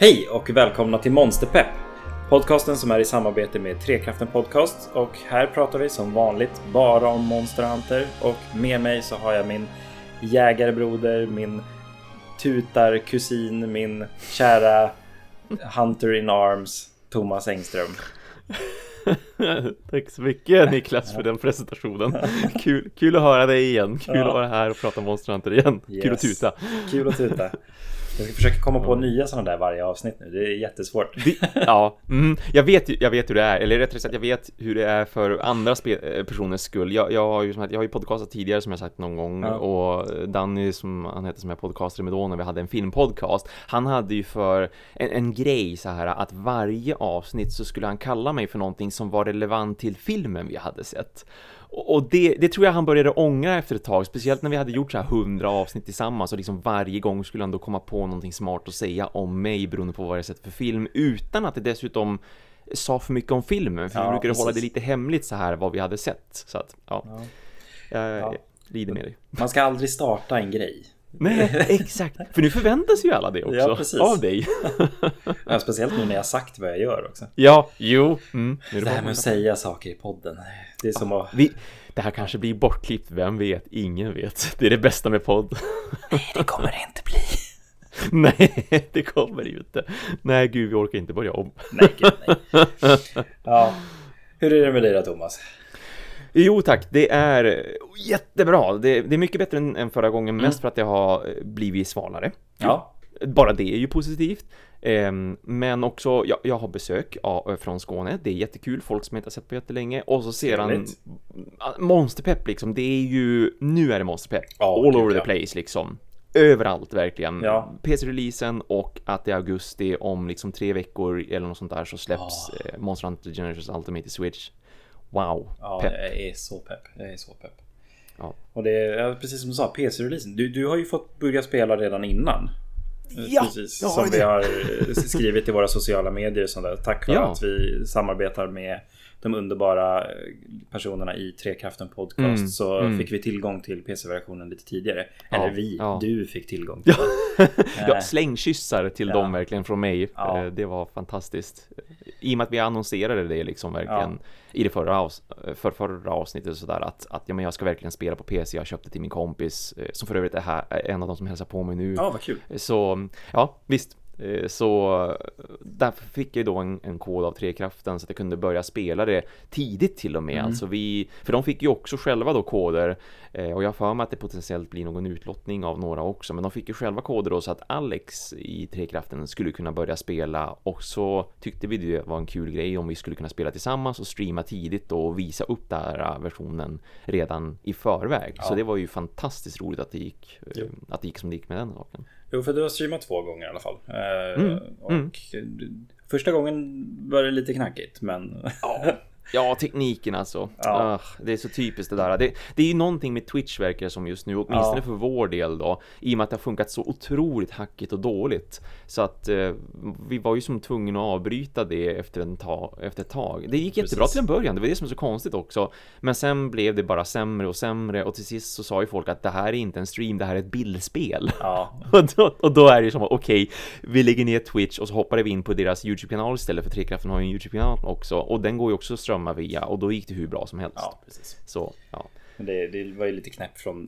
Hej och välkomna till Monsterpepp! Podcasten som är i samarbete med Trekraften Podcast och här pratar vi som vanligt bara om Monster Hunter och med mig så har jag min jägarbroder, min tutarkusin, min kära Hunter in Arms, Thomas Engström. Tack så mycket Niklas för den presentationen. Kul, kul att höra dig igen. Kul Ja. att vara här och prata Monster Hunter igen. Kul att Yes. tuta. Kul att tuta. Jag ska försöka komma på nya sådana där varje avsnitt nu. Det är jättesvårt. Ja, mm, jag, vet, jag vet hur det är, eller rättare sagt jag vet hur det är för andra eh, personers skull. Jag, jag, har ju, som sagt- jag har ju podcastat tidigare som jag sagt någon gång Ja. och Danny som han heter som jag podcastade med då när vi hade en filmpodcast. Han hade ju för en, en grej så här att varje avsnitt så skulle han kalla mig för någonting som var relevant till filmen vi hade sett. Och det, det tror jag han började ångra efter ett tag, speciellt när vi hade gjort så här hundra avsnitt tillsammans och liksom varje gång skulle han då komma på någonting smart att säga om mig beroende på vad jag sett för film utan att det dessutom sa för mycket om filmen, för Ja, vi brukade hålla det precis. lite hemligt så här vad vi hade sett. Så att, ja, Ja. jag Ja. lider med dig. Man ska aldrig starta en grej. Nej, exakt, för nu förväntas ju alla det också, Ja, precis. av dig. Ja, speciellt nu när jag sagt vad jag gör också. Ja, jo, mm, är Det här med att säga saker i podden. Det är som att... vi, det här kanske blir bortklippt, vem vet? Ingen vet. Det är det bästa med podd. Det kommer det inte bli. Nej, det kommer det ju inte. Nej, gud, vi orkar inte börja om. Nej, gud nej. Ja. Hur är det med dig då Thomas? Jo tack, det är jättebra. Det, det är mycket bättre än, än förra gången, mest för att jag har eh, blivit svalare. Ja. Bara det är ju positivt. Ehm, men också, jag, jag har besök ja, från Skåne, det är jättekul, folk som jag inte har sett på jättelänge. Och så ser han Trevligt. Monsterpepp liksom, det är ju, nu är det Monsterpepp. Ja, All over the ja. place liksom. Överallt verkligen. Ja. PC-releasen och att det är augusti om liksom tre veckor eller något sånt där så släpps eh, Monster Hunter Generations Ultimate i Switch. Wow, Ja, pepp. jag är så pepp. Jag är så pepp. Ja. Och det är precis som du sa, PC-releasen. Du, du har ju fått börja spela redan innan. Ja, precis. Som ju vi det. har eh, skrivit i våra sociala medier och sånt där. Tack för Ja. att vi samarbetar med de underbara eh, personerna i Trekraften Podcast Mm, så mm. fick vi tillgång till PC-versionen lite tidigare. Ja, Eller vi, ja. du fick tillgång till Ja. ja, Eh, slängkyssar till dem verkligen från mig. Eh, Det var fantastiskt. I och med att vi annonserade det liksom verkligen i det förra, avs för förra avsnittet sådär att, att ja, men jag ska verkligen spela på PC. Jag köpte till min kompis eh, som för övrigt är här, är en av de som hälsar på mig nu. Ja, vad kul. Så ja, visst. Eh, Så eh, därför fick jag då en, en kod av Trekraften så att jag kunde börja spela det tidigt till och med. Mm. Alltså vi, för de fick ju också själva då koder eh, och jag har för mig att det potentiellt blir någon utlottning av några också. Men de fick ju själva koder då så att Alex i Trekraften skulle kunna börja spela och så tyckte vi det var en kul grej om vi skulle kunna spela tillsammans och streama tidigt då och visa upp den här versionen redan i förväg. Ja. Så det var ju fantastiskt roligt att det gick, eh, Jo. att det gick som det gick med den saken. Jo, för du har streamat två gånger i alla fall. Eh, Mm, Och mm. första gången var det lite knackigt, men... Ja, ja tekniken alltså. Ja. Ah, det är så typiskt det där. Det, det är ju någonting med Twitch verkar som just nu, åtminstone Ja. för vår del då, i och med att det har funkat så otroligt hackigt och dåligt. Så att eh, vi var ju som tvungna att avbryta det efter, en ta, efter ett tag. Det gick jättebra Precis. till en början, det var det som är så konstigt också. Men sen blev det bara sämre och sämre och till sist så sa ju folk att det här är inte en stream, det här är ett bildspel. Ja, Och då, och då är det som okej, vi lägger ner Twitch och så hoppade vi in på deras YouTube-kanal istället för Trekraften har ju en YouTube-kanal också och den går ju också att via och då gick det hur bra som helst. ja precis. Så, ja. Men det, det var ju lite knäpp från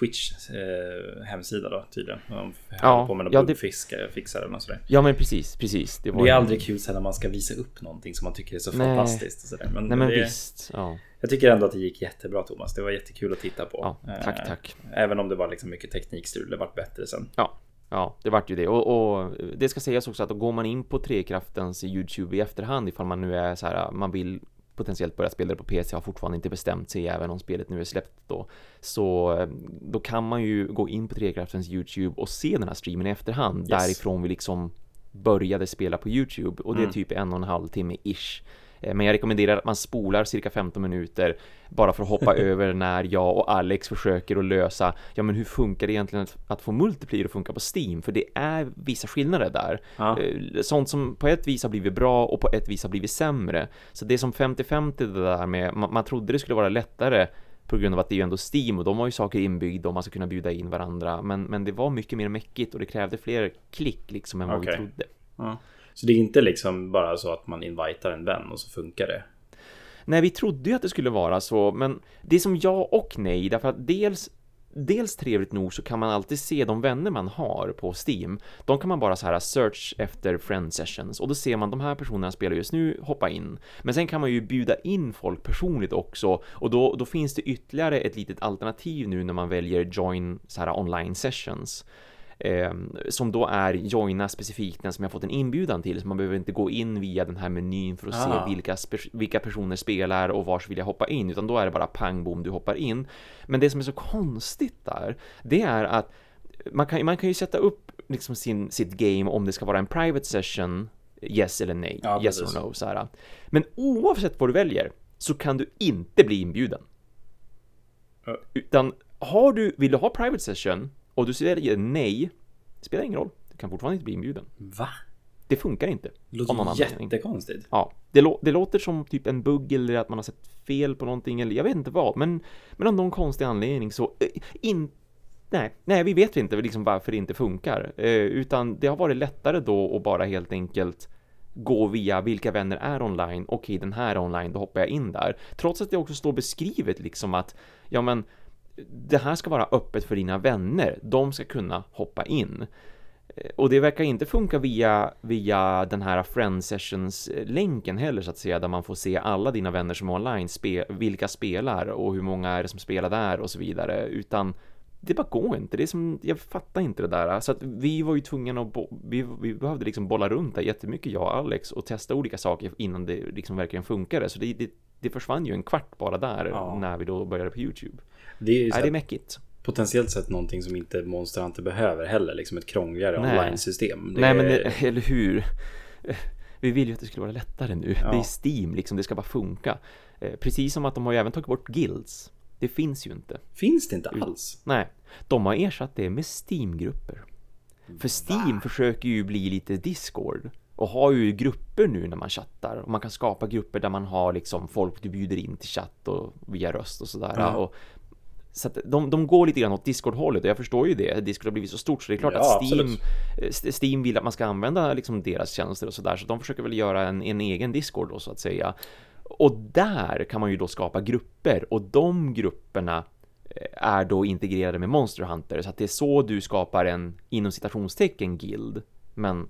Twitch eh, hemsida då tydligen. De Ja, på med ja, någon det- bugfixaren och sådär. ja men precis, precis. Det var Det är ju- aldrig kul sen när man ska visa upp någonting som man tycker är så Nej. fantastiskt. Och sådär. Men, Nej men det, visst, ja. Jag tycker ändå att det gick jättebra Thomas. Det var jättekul att titta på. Ja, tack, Eh, tack. Även om det var liksom mycket teknikstrul. Det vart bättre sen. Ja, ja, det vart ju det. Och, och det ska sägas också att då går man in på Trekraftens YouTube i efterhand ifall man nu är så här, man vill potentiellt börja spela det på PC har fortfarande inte bestämt sig även om spelet nu är släppt då. Så eh, då kan man ju gå in på Trekraftens YouTube och se den här streamen i efterhand Yes. därifrån vi liksom började spela på YouTube och det är Mm. typ en och en halv timme ish. Eh, Men jag rekommenderar att man spolar cirka 15 minuter bara för att hoppa över när jag och Alex försöker att lösa, ja men hur funkar det egentligen att, att få multiplayer att funka på Steam? För det är vissa skillnader där. Ja. Eh, Sånt som på ett vis har blivit bra och på ett vis har blivit sämre. Så det är som 50-50 det där med, man, man trodde det skulle vara lättare på grund av att det är ju ändå Steam och de har ju saker inbyggda och man ska kunna bjuda in varandra. Men, men det var mycket mer mäckigt och det krävde fler klick liksom än vad Okej. vi trodde. Ja. Så det är inte liksom bara så att man invitar en vän och så funkar det? Nej, vi trodde ju att det skulle vara så, men det är som ja och nej, därför att dels Dels trevligt nog så kan man alltid se de vänner man har på Steam. De kan man bara så här search efter friend sessions och då ser man de här personerna spelar just nu, hoppa in. Men sen kan man ju bjuda in folk personligt också och då, då finns det ytterligare ett litet alternativ nu när man väljer join så här online sessions. Eh, som då är joina specifikt den som jag fått en inbjudan till. Så man behöver inte gå in via den här menyn för att Ah. se vilka, vilka personer spelar och vars vill jag hoppa in utan då är det bara pang bom du hoppar in. Men det som är så konstigt där det är att man kan, man kan ju sätta upp liksom sin, sitt game om det ska vara en private session yes eller nej, Ja, yes or no så här. men oavsett vad du väljer så kan du inte bli inbjuden. Utan har du, vill du ha private session och du säger nej, spelar ingen roll. Du kan fortfarande inte bli inbjuden. Va? Det funkar inte. Det låter jättekonstigt. Ja, det, lå- det låter som typ en bugg eller att man har sett fel på någonting eller jag vet inte vad, men, men av någon konstig anledning så in, nej, nej, vi vet inte liksom varför det inte funkar, eh, utan det har varit lättare då att bara helt enkelt gå via vilka vänner är online, okej den här är online, då hoppar jag in där. Trots att det också står beskrivet liksom att, ja men, det här ska vara öppet för dina vänner, de ska kunna hoppa in. Eh, Och det verkar inte funka via, via den här Friend Sessions-länken heller så att säga, där man får se alla dina vänner som är online, spe, vilka spelar och hur många är det som spelar där och så vidare, utan det bara går inte. Det är som, jag fattar inte det där. Så att vi var ju tvungna att, bo, vi, vi behövde liksom bolla runt där jättemycket, jag och Alex, och testa olika saker innan det liksom verkligen funkade. Så det, det, det försvann ju en kvart bara där Ja. när vi då började på YouTube. Det är ju här, det mäckigt? potentiellt sett någonting som inte Monster Hunter behöver heller. Liksom ett krångligare online-system. Nej men det, eller hur? Vi vill ju att det skulle vara lättare nu. Ja. Det är Steam liksom, det ska bara funka. Eh, Precis som att de har ju även tagit bort guilds. Det finns ju inte. Finns det inte alls? Nej, de har ersatt det med Steam-grupper. För Steam försöker ju bli lite Discord och har ju grupper nu när man chattar och man kan skapa grupper där man har liksom folk du bjuder in till chatt och via röst och sådär. Ja. Och, så att de, de går lite grann åt Discord-hållet och jag förstår ju det. Discord har blivit så stort så det är klart Ja, att Steam, absolut. Steam vill att man ska använda liksom deras tjänster och sådär så de försöker väl göra en, en egen Discord då så att säga. Och där kan man ju då skapa grupper och de grupperna eh, är då integrerade med Monster Hunter så att det är så du skapar en inom citationstecken guild. Men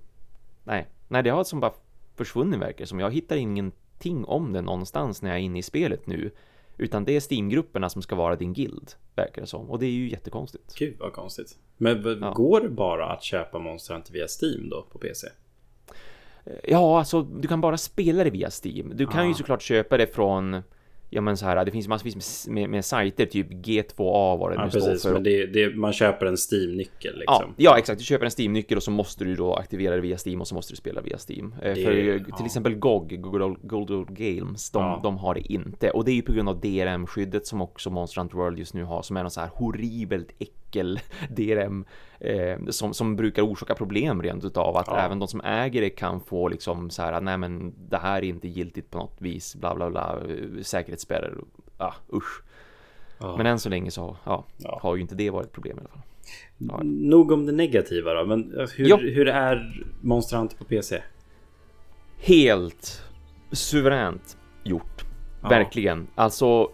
nej, nej det har som bara försvunnit verkar som. Jag hittar ingenting om det någonstans när jag är inne i spelet nu. Utan det är Steam-grupperna som ska vara din guild, verkar det som. Och det är ju jättekonstigt. Gud vad konstigt. Men Ja. går det bara att köpa Monster Hunter via Steam då på PC? Ja, alltså du kan bara spela det via Steam. Du kan Ah. ju såklart köpa det från Ja men så här, det finns massvis med, med, med sajter, typ G2A vad det Ja nu precis, står för. men det, det, man köper en Steam-nyckel Ja, liksom. ja, exakt. Du köper en Steam-nyckel och så måste du då aktivera det via Steam och så måste du spela via Steam. Eh, Det- för ja. till exempel GOG, Google, Google Games, de, Ja. de har det inte. Och det är ju på grund av DRM-skyddet som också Monster Hunter World just nu har, som är någon så här horribelt äckel DRM eh, som, som brukar orsaka problem rent utav att Ja. även de som äger det kan få liksom så här, nej men det här är inte giltigt på något vis, bla bla bla, säkerhetsspärrar, ah, usch. Ja. Men än så länge så, ja, har ju inte det varit ett problem i alla fall. Ja. Nog om det negativa då, men eh, hur, Ja. hur är Monster Hunter på PC? helt suveränt gjort. Verkligen. Alltså,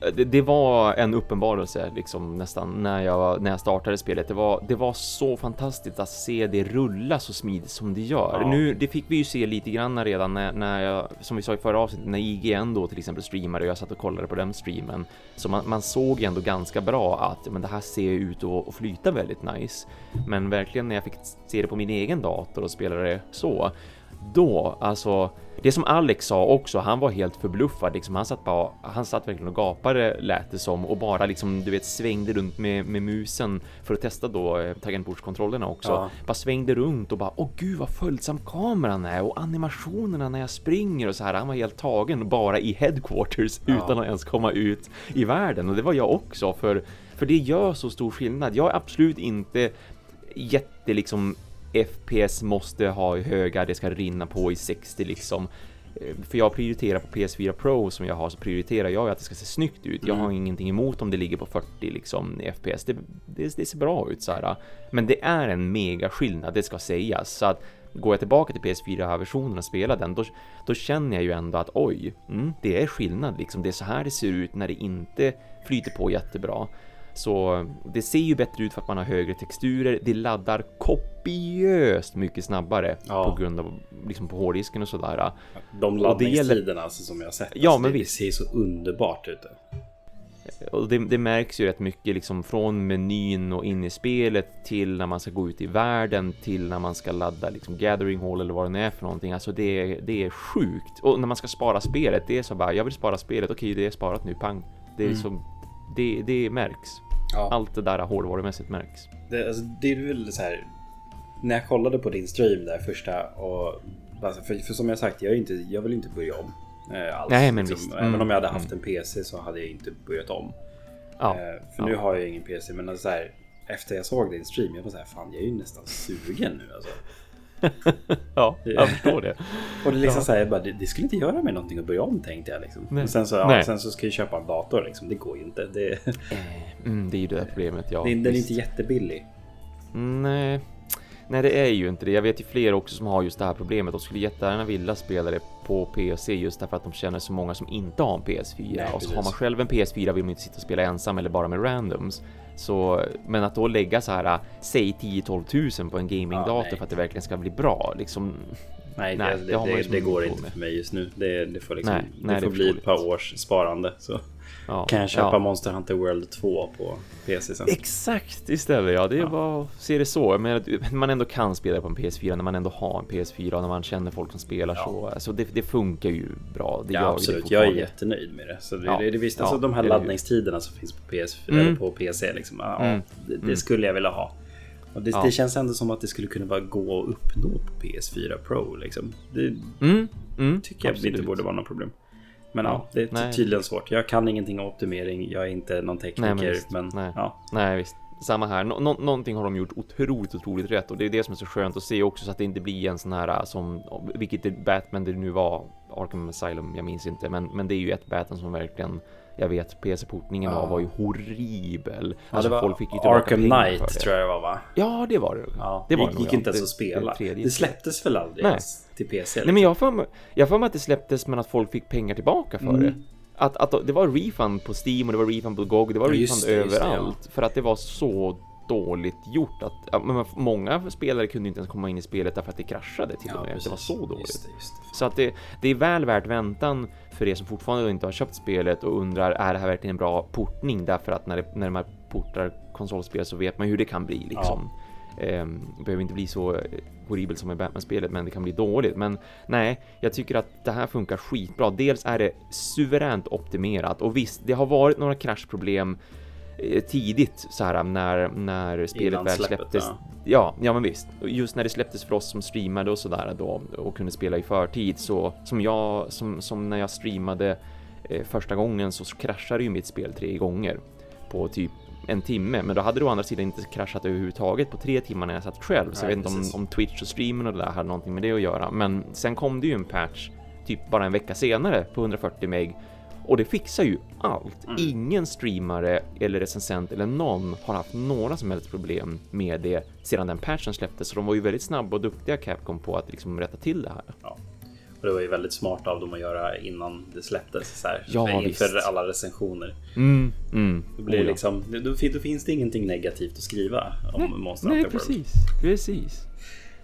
det, det var en uppenbarelse liksom nästan när jag, när jag startade spelet. Det var, det var så fantastiskt att se det rulla så smidigt som det gör. Ja. Nu, det fick vi ju se lite grann redan när, när jag, som vi sa i förra avsnittet, när IGN då till exempel streamade och jag satt och kollade på den streamen. Så man, man såg ändå ganska bra att men det här ser ut att, att flyta väldigt nice. Men verkligen när jag fick se det på min egen dator och spela det så, då, alltså, det som Alex sa också, han var helt förbluffad, liksom, han satt bara, han satt verkligen och gapade lät det som och bara liksom, du vet, svängde runt med, med musen för att testa då eh, tangentbordskontrollerna också. Ja. Bara svängde runt och bara, åh gud vad följsam kameran är och animationerna när jag springer och så här, han var helt tagen bara i headquarters Ja. utan att ens komma ut i världen och det var jag också för, för det gör så stor skillnad. Jag är absolut inte jätte liksom FPS måste ha höga, det ska rinna på i 60 liksom. Eh, för jag prioriterar på PS4 Pro som jag har så prioriterar jag att det ska se snyggt ut. Jag har Mm. ingenting emot om det ligger på 40 liksom FPS. Det, det, det ser bra ut så här. Men det är en mega skillnad, det ska sägas. Så att går jag tillbaka till PS4-versionen och spelar den, då, då känner jag ju ändå att oj, mm, det är skillnad liksom. Det är så här det ser ut när det inte flyter på jättebra. Så det ser ju bättre ut för att man har högre texturer. Det laddar kopiöst mycket snabbare Ja. på grund av liksom på hårddisken och sådär. De laddningstiderna gäller- alltså, som jag sett. Ja, alltså, men det, visst. ser så underbart ut. Och det, det märks ju rätt mycket liksom från menyn och in i spelet till när man ska gå ut i världen till när man ska ladda liksom Gathering Hall eller vad det nu är för någonting. Alltså det, är- det är sjukt. Och när man ska spara spelet, det är så bara, jag vill spara spelet, okej det är sparat nu, pang. Det är Mm. så, det, det märks. Ja. Allt det där hårdvarumässigt märks. Det, alltså, det är väl så här. När jag kollade på din stream där första och alltså, för, för som jag sagt, jag, är inte, jag vill inte börja om. Eh, alls, Nej, men visst. Även Mm, om jag hade haft en PC så hade jag inte börjat om. Ja, Eh, för ja. nu har jag ingen PC, men alltså, så här, efter jag såg din stream, jag var så här, fan jag är ju nästan sugen nu alltså. ja jag förstår det. Och det liksom Ja. så här, bara, det, det skulle inte göra mig någonting att börja om tänkte jag liksom. Nej. Och sen så, ja, sen så ska jag köpa en dator liksom, det går ju inte. Det, Mm, det är ju det där problemet, ja. det, den är inte jättebillig. Nej. Nej, det är ju inte det. Jag vet ju fler också som har just det här problemet. De skulle jättegärna vilja spela det på PC just därför att de känner så många som inte har en PS4. Nej, och så precis. har man själv en PS4 vill man inte sitta och spela ensam eller bara med randoms. Så, men att då lägga så här, säg 10-12 tusen på en Ja, gamingdator nej. för att det verkligen ska bli bra, liksom. Nej, Nej, det, det det, man det, går inte med. för mig just nu. Det, får, liksom, Nej, det nej, får bli ett par års sparande. Så Ja, kan jag köpa ja. Monster Hunter World 2 på PC sen. Exakt istället, ja. Det är Ja. bara att se det så. Men man ändå kan spela på en PS4 när man ändå har en PS4 och när man känner folk som spelar Ja. så. Alltså det, det funkar ju bra. Det Ja, absolut. Jag är jättenöjd med det. Så det, Ja, det, det visst, alltså de här laddningstiderna som finns på PS4 Mm. eller på PC. Liksom, Mm. Det, det Mm. skulle jag vilja ha. Och det känns ändå som att det skulle kunna bara gå att uppnå på PS4 Pro. Liksom. Det Mm, mm, tycker jag absolut. inte borde vara något problem. Men ja, Ja, det är nej. tydligen svårt. Jag kan ingenting om optimering. Jag är inte någon tekniker. Nej, men men visst. Nej. Ja, Nej, visst. Samma här. Nå nå någonting har de gjort otroligt, otroligt rätt och det är det som är så skönt att se också så att det inte blir en sån här äh, som, vilket det Batman det nu var, Arkham Asylum, jag minns inte, men, men det är ju ett Batman som verkligen jag vet PC-portningen Ja. var ju horribel. ja Alltså det var folk fick ju Arkham Knight det. tror jag det var va? Ja, det var det. Ja, det var det gick ja. inte ens Det- att spela. det. Det släpptes väl aldrig Nej. ens till PC? Nej men jag för mig, jag för mig att det släpptes men att folk fick pengar tillbaka för Mm. det. Att, att det var refund på Steam och det var refund på GOG, det var Ja, refund det, just det, överallt. För att det var så dåligt gjort att ja, men många spelare kunde inte ens komma in i spelet därför att det kraschade till Ja, och med. Det var precis. så dåligt. Just det, just det. Så att det, det är väl värt väntan för er som fortfarande inte har köpt spelet och undrar är det här verkligen en bra portning? Därför att när, det, när man portar konsolspel så vet man hur det kan bli liksom. Ehm, det behöver inte bli så eh, horribelt som i Batman-spelet, men det kan bli dåligt. Men nej, jag tycker att det här funkar skitbra. Dels är det suveränt optimerat och visst, det har varit några kraschproblem eh, tidigt så här när, när spelet väl släpptes. ja. Ja, ja men visst. Just när det släpptes för oss som streamade och sådär då och kunde spela i förtid så som jag, som, som när jag streamade eh, första gången så kraschade ju mitt spel tre gånger på typ en timme, men då hade det å andra sidan inte kraschat överhuvudtaget på tre timmar när jag satt själv, så jag vet inte om, om Twitch och streamen och det där hade någonting med det att göra. Men sen kom det ju en patch typ bara en vecka senare på 140 meg och det fixar ju allt. Mm. Ingen streamare eller recensent eller någon har haft några som helst problem med det sedan den patchen släpptes. Så de var ju väldigt snabba och duktiga Capcom på att liksom rätta till det här. Ja. Och det var ju väldigt smart av dem att göra innan det släpptes. Så här, Ja, för, visst. inför alla recensioner. Mm, mm. Då, blir Oh, det ja. liksom, då, då finns det ingenting negativt att skriva om Nej, Monster Nej, Hunter World. precis. Precis.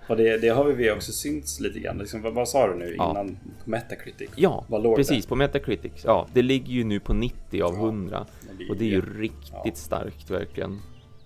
Och det, det har vi också synts lite grann. Liksom, vad, vad sa du nu Ja. innan på Metacritic? Ja, precis. På Metacritic. Ja, det ligger ju nu på 90 av Ja, 100. det? Och det är ju riktigt starkt verkligen.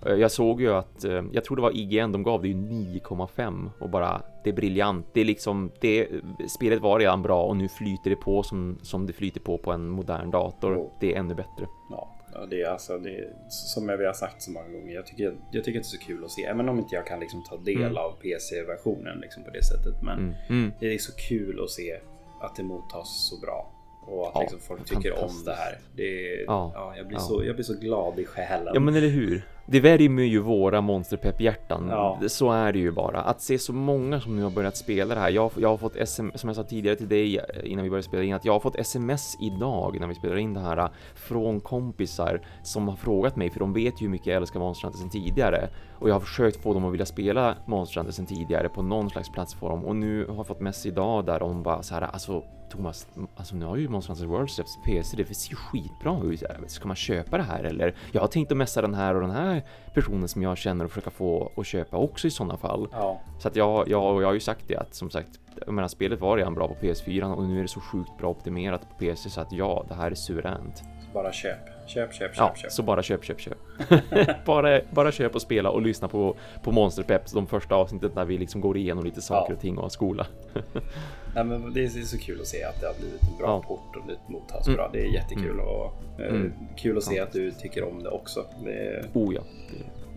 Eh, Jag såg ju att, eh, jag tror det var IGN, de gav det ju 9,5 och bara det är briljant. Det är liksom, det, spelet var redan bra och nu flyter det på som, som det flyter på på en modern dator. Oh. Det är ännu bättre. Ja, det är alltså det är, som vi har sagt så många gånger. Jag tycker, jag tycker att det är så kul att se. Även om inte jag kan liksom ta del Mm. av PC-versionen liksom på det sättet. Men Mm. Mm. det är så kul att se att det mottas så bra. Och att Ja, liksom folk tycker om det här. Det är, Ja, ja, jag, blir. Så, jag blir så glad i själen. Ja men eller hur? Det värmer ju våra monsterpepp-hjärtan. Ja. Så är det ju bara. Att se så många som nu har börjat spela det här. Jag, jag har fått sms, som jag sa tidigare till dig innan vi började spela in, att jag har fått sms idag när vi spelar in det här från kompisar som har frågat mig, för de vet ju hur mycket jag älskar Monster Hunter sedan tidigare. Och jag har försökt få dem att vilja spela Monster Hunter sedan tidigare på någon slags plattform och nu har jag fått mess idag där de bara så här, alltså Thomas, alltså nu har ju Monster Hunter World släppts PC, det ser ju skitbra ut. Ska man köpa det här eller? Jag har tänkt att messa den här och den här personen som jag känner och försöka få att köpa också i sådana fall. Ja. Så att jag, jag, och jag har ju sagt det att som sagt, jag menar spelet var redan bra på PS4 och nu är det så sjukt bra optimerat på PC så att ja, det här är suveränt. Bara köp. Köp, köp, köp, Ja, köp. så bara köp, köp, köp. bara, bara köp och spela och lyssna på, på Monster Peps, de första avsnitten där vi liksom går igenom lite saker Ja. och ting och skola. Nej, men det är så kul att se att det har blivit en bra Ja. port och det mottas bra. Det är jättekul och eh, Mm. kul att se att du tycker om det också. Det är, Oh ja.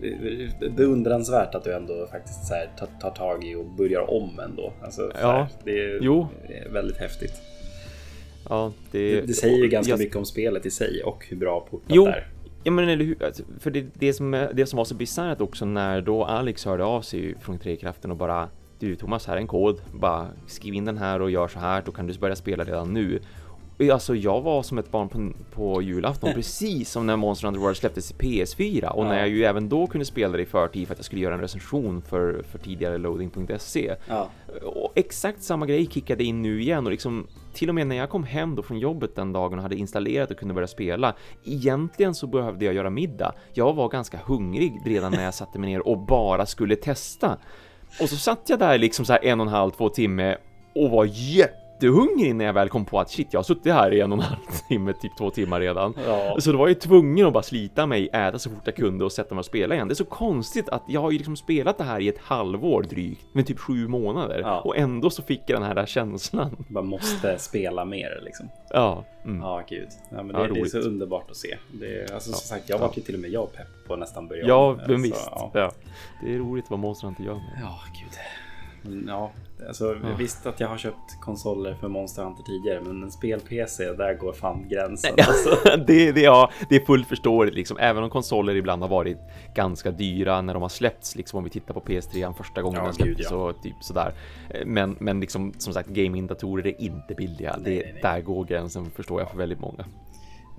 det är beundransvärt att du ändå faktiskt så här, tar, tar tag i och börjar om ändå. Alltså, så Ja. här, det, är, Jo. väldigt häftigt. Ja, det, Det, det säger ju ganska jag- mycket om spelet i sig och hur bra portat Jo. är. Ja men eller hur, alltså, för det, det, som, det som var så bisarrt också när då Alex hörde av sig från Trekraften och bara Du Thomas, här är en kod, bara skriv in den här och gör så här, då kan du börja spela redan nu. Alltså jag var som ett barn på, på julafton precis som när Monster Hunter World släpptes i PS4 och när Ja. jag ju även då kunde spela det i förtid för att jag skulle göra en recension för, för tidigare loading.se. Ja. Och exakt samma grej kickade in nu igen och liksom till och med när jag kom hem då från jobbet den dagen och hade installerat och kunde börja spela. Egentligen så behövde jag göra middag. Jag var ganska hungrig redan när jag satte mig ner och bara skulle testa. Och så satt jag där liksom så här en och en halv, två timme och var jättehungrig när jag väl kom på att shit, jag har suttit här i en och en halv timme, typ två timmar redan. Ja. Så då var jag ju tvungen att bara slita mig, äta så fort jag kunde och sätta mig och spela igen. Det är så konstigt att jag har ju liksom spelat det här i ett halvår drygt, med typ sju månader. Ja. Och ändå så fick jag den här känslan. Man måste spela mer liksom. Ja. Mm. Ja, gud. Ja, men Ja, det, det är så underbart att se. Det alltså, som sagt, jag Ja. var ju till och med jag pepp på nästan börja Ja, om. men Så, visst. ja. Ja. Det är roligt vad Monster Hunter gör med. Ja, gud. Men, Ja, alltså visst att jag har köpt konsoler för Monster Hunter tidigare, men en spel-PC, där går fan gränsen. Alltså. det, det, ja, det är fullt förståeligt liksom, även om konsoler ibland har varit ganska dyra när de har släppts, liksom om vi tittar på PS3 första gången Ja, den släpptes ja. typ sådär. Men, men liksom som sagt, gamingdatorer är inte billiga. Nej, det, nej, nej. Där går gränsen förstår jag för väldigt många.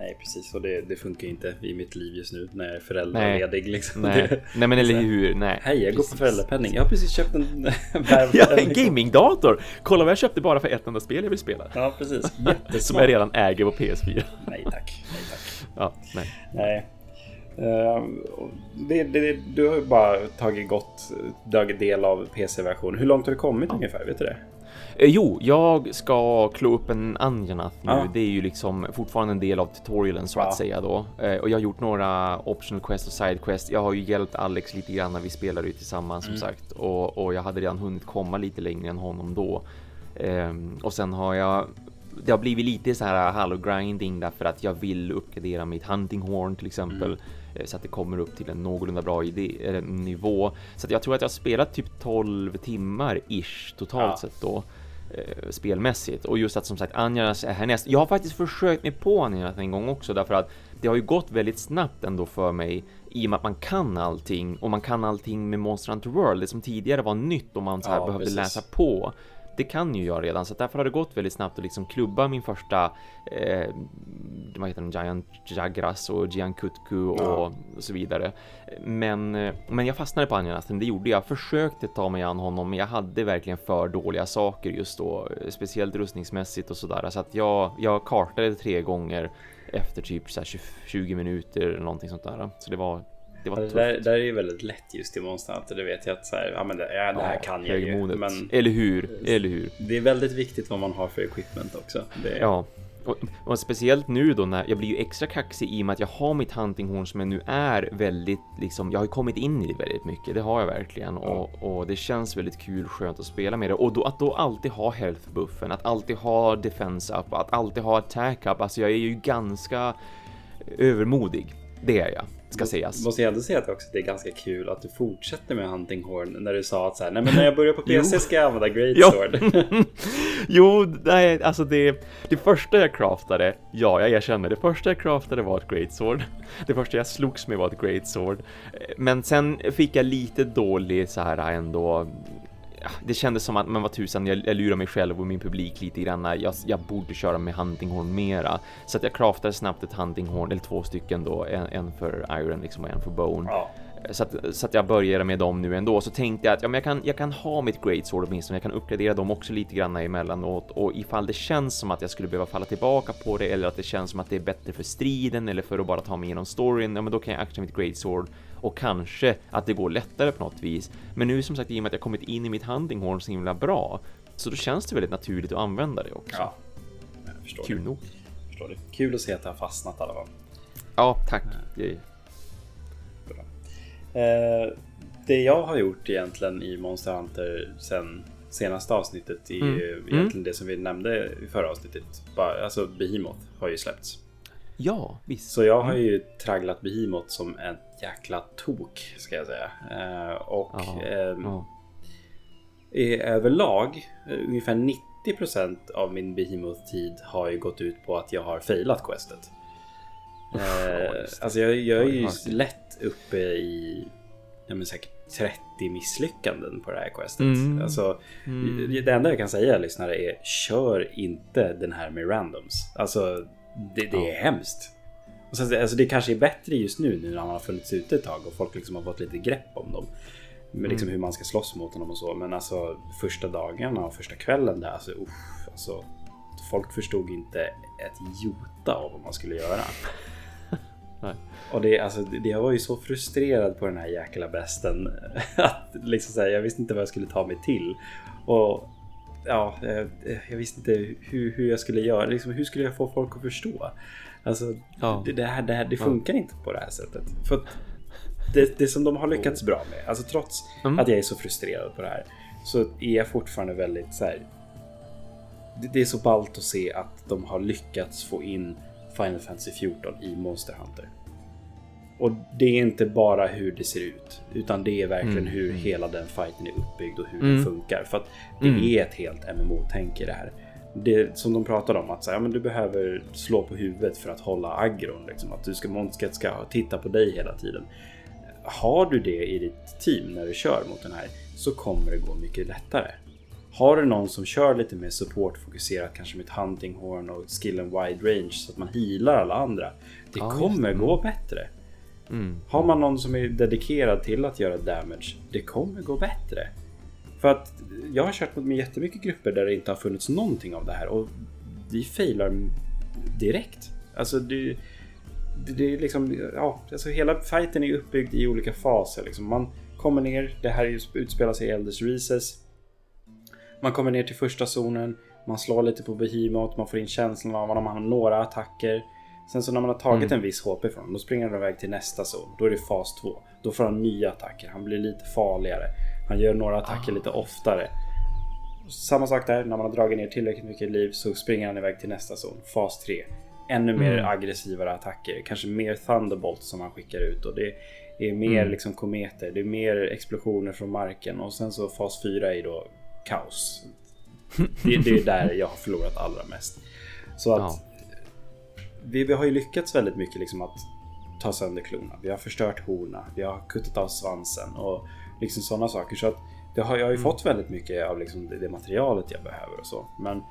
Nej, precis. Och det, det funkar ju inte i mitt liv just nu när jag är föräldraledig. Liksom. Nej, Det, nej men eller hur, nej. Hej, jag går på Precis. föräldrapenning. Jag har precis köpt en Ja, en gamingdator! Kolla vad jag köpte bara för ett enda spel jag vill spela. Ja, precis. Som jag redan äger på PS4. Nej tack. Nej tack. Ja, nej. Nej. Eh, det, det, du har ju bara tagit gott del av PC-version. Hur långt har du kommit ungefär? Vet du det? Eh, Jo, jag ska klå upp en Anjanath nu. Ja. Det är ju liksom fortfarande en del av tutorialen så att säga då. Eh, Och jag har gjort några optional quest och side quest. Jag har ju hjälpt Alex lite grann när vi spelade ju tillsammans Mm. som sagt. Och, och jag hade redan hunnit komma lite längre än honom då. Ehm, och sen har jag det har blivit lite så här halvgrinding därför att jag vill uppgradera mitt hunting horn till exempel. eh, Så att det kommer upp till en någorlunda bra idé, nivå. Så jag tror att jag har spelat typ 12 timmar ish totalt Ja. sett då. Eh, Spelmässigt och just att som sagt Anjanas är härnäst. Jag har faktiskt försökt mig på Anjanas en gång också därför att det har ju gått väldigt snabbt ändå för mig i och med att man kan allting och man kan allting med Monster Hunter World. Det som tidigare var nytt och man så här Ja, behövde precis. läsa på. Det kan ju jag redan, så därför har det gått väldigt snabbt att liksom klubba min första, eh, vad heter den, Giant Jagras och Giankutku och, Ja. och så vidare. Men, eh, men jag fastnade på Anjanasten, det gjorde jag. Försökte ta mig an honom, men jag hade verkligen för dåliga saker just då, speciellt rustningsmässigt och sådär. Så att jag, jag kartade tre gånger efter typ så här 20, 20 minuter eller någonting sånt där. Så det var, det var tufft. där, där är ju väldigt lätt just i Monster. Det vet jag att så här, ja, men det, ja, det här kan jag ju. Men Eller hur? Eller hur? det är väldigt viktigt vad man har för equipment också. Det, Ja, och, och speciellt nu då när jag blir ju extra kaxig i och med att jag har mitt huntinghorn som jag nu är väldigt liksom, jag har ju kommit in i det väldigt mycket, det har jag verkligen och, och det känns väldigt kul, skönt att spela med det och då att då alltid ha health buffen, att alltid ha defense up, att alltid ha attack up, alltså jag är ju ganska övermodig, det är jag, ska sägas. Måste jag ändå säga att också det är ganska kul att du fortsätter med Hunting Horn när du sa att så här, nej men när jag börjar på PC ska jag använda Great. Sword. Jo, nej, alltså det, det första jag craftade, ja, jag erkänner, det första jag craftade var ett great sword. Det första jag slogs med var ett great sword. Men sen fick jag lite dålig så här ändå det kändes som att, men vad tusan, jag, jag lurar mig själv och min publik lite grann. Jag, jag borde köra med huntinghorn mera. Så att jag craftade snabbt ett huntinghorn, eller två stycken då, en, en för iron liksom och en för bone. Ja. Så att, så att jag började med dem nu ändå. Så tänkte jag att ja, men jag, kan, jag kan ha mitt great sword åtminstone. Jag kan uppgradera dem också lite grann emellanåt. Och ifall det känns som att jag skulle behöva falla tillbaka på det eller att det känns som att det är bättre för striden eller för att bara ta mig igenom storyn, ja men då kan jag akta mitt great sword och kanske att det går lättare på något vis. Men nu som sagt i och med att jag kommit in i mitt huntinghorn så himla bra så då känns det väldigt naturligt att använda det också. Ja, jag förstår Kul det. nog. Förstår det. Kul att se att det har fastnat i alla fall. Ja, tack. Ja. Eh, det jag har gjort egentligen i Monster Hunter sen senaste avsnittet är mm. egentligen mm. det som vi nämnde i förra avsnittet. Alltså Behemoth har ju släppts. Ja, visst. Så jag har mm. ju tragglat Behemoth som en jäkla tok ska jag säga. Eh, och ja, eh, ja. överlag ungefär 90% av min Behemoth-tid har ju gått ut på att jag har failat questet. Eh, alltså jag, jag är ju lätt uppe i ja, men säkert 30 misslyckanden på det här questet. Mm. Alltså, mm. Det enda jag kan säga lyssnare är kör inte den här med randoms. Alltså det, det är hemskt. Och sen, alltså det kanske är bättre just nu, nu när han har funnits ute ett tag och folk liksom har fått lite grepp om dem. Med liksom mm. hur man ska slåss mot honom och så. Men alltså första dagarna och första kvällen där, alltså, uff, alltså folk förstod inte ett jota av vad man skulle göra. Och det, alltså, det, jag var ju så frustrerad på den här jäkla besten att liksom så här, jag visste inte vad jag skulle ta mig till. Och ja, jag, jag visste inte hur, hur jag skulle göra. Liksom, hur skulle jag få folk att förstå? Alltså, ja. det, det, här, det, här, det funkar ja. inte på det här sättet. För det, det som de har lyckats bra med, alltså trots mm. att jag är så frustrerad på det här, så är jag fortfarande väldigt så här, det, det är så ballt att se att de har lyckats få in Final Fantasy 14 i Monster Hunter. Och det är inte bara hur det ser ut, utan det är verkligen mm. hur mm. hela den fighten är uppbyggd och hur mm. den funkar. För att det mm. är ett helt MMO-tänk i det här. Det som de pratade om att så här, men du behöver slå på huvudet för att hålla aggron. Liksom, att du ska, Monsket ska titta på dig hela tiden. Har du det i ditt team när du kör mot den här så kommer det gå mycket lättare. Har du någon som kör lite mer supportfokuserat, kanske med ett hunting horn och skillen wide range så att man healar alla andra. Det ja, kommer det. gå bättre. Mm. Har man någon som är dedikerad till att göra damage, det kommer gå bättre. För att jag har kört med jättemycket grupper där det inte har funnits någonting av det här och vi failar direkt. Alltså det, det, det är liksom, ja, alltså hela fighten är uppbyggd i olika faser. Liksom. Man kommer ner, det här utspelar sig i Elders Reeses. Man kommer ner till första zonen, man slår lite på Behemoth, man får in känslan av att man har några attacker. Sen så när man har tagit mm. en viss HP från honom, då springer han iväg till nästa zon. Då är det fas 2. Då får han nya attacker. Han blir lite farligare. Han gör några attacker ah. lite oftare. Samma sak där, när man har dragit ner tillräckligt mycket liv så springer han iväg till nästa zon. Fas 3. Ännu mer mm. aggressivare attacker. Kanske mer Thunderbolt som han skickar ut. Och det är mer mm. liksom kometer. Det är mer explosioner från marken. Och sen så fas 4 är då kaos. Det, det är där jag har förlorat allra mest. Så att ja vi, vi har ju lyckats väldigt mycket liksom att ta sönder klorna. Vi har förstört horna, vi har kuttat av svansen och liksom sådana saker. Så att det har, jag har ju mm. fått väldigt mycket av liksom det, det, materialet jag behöver och så. Men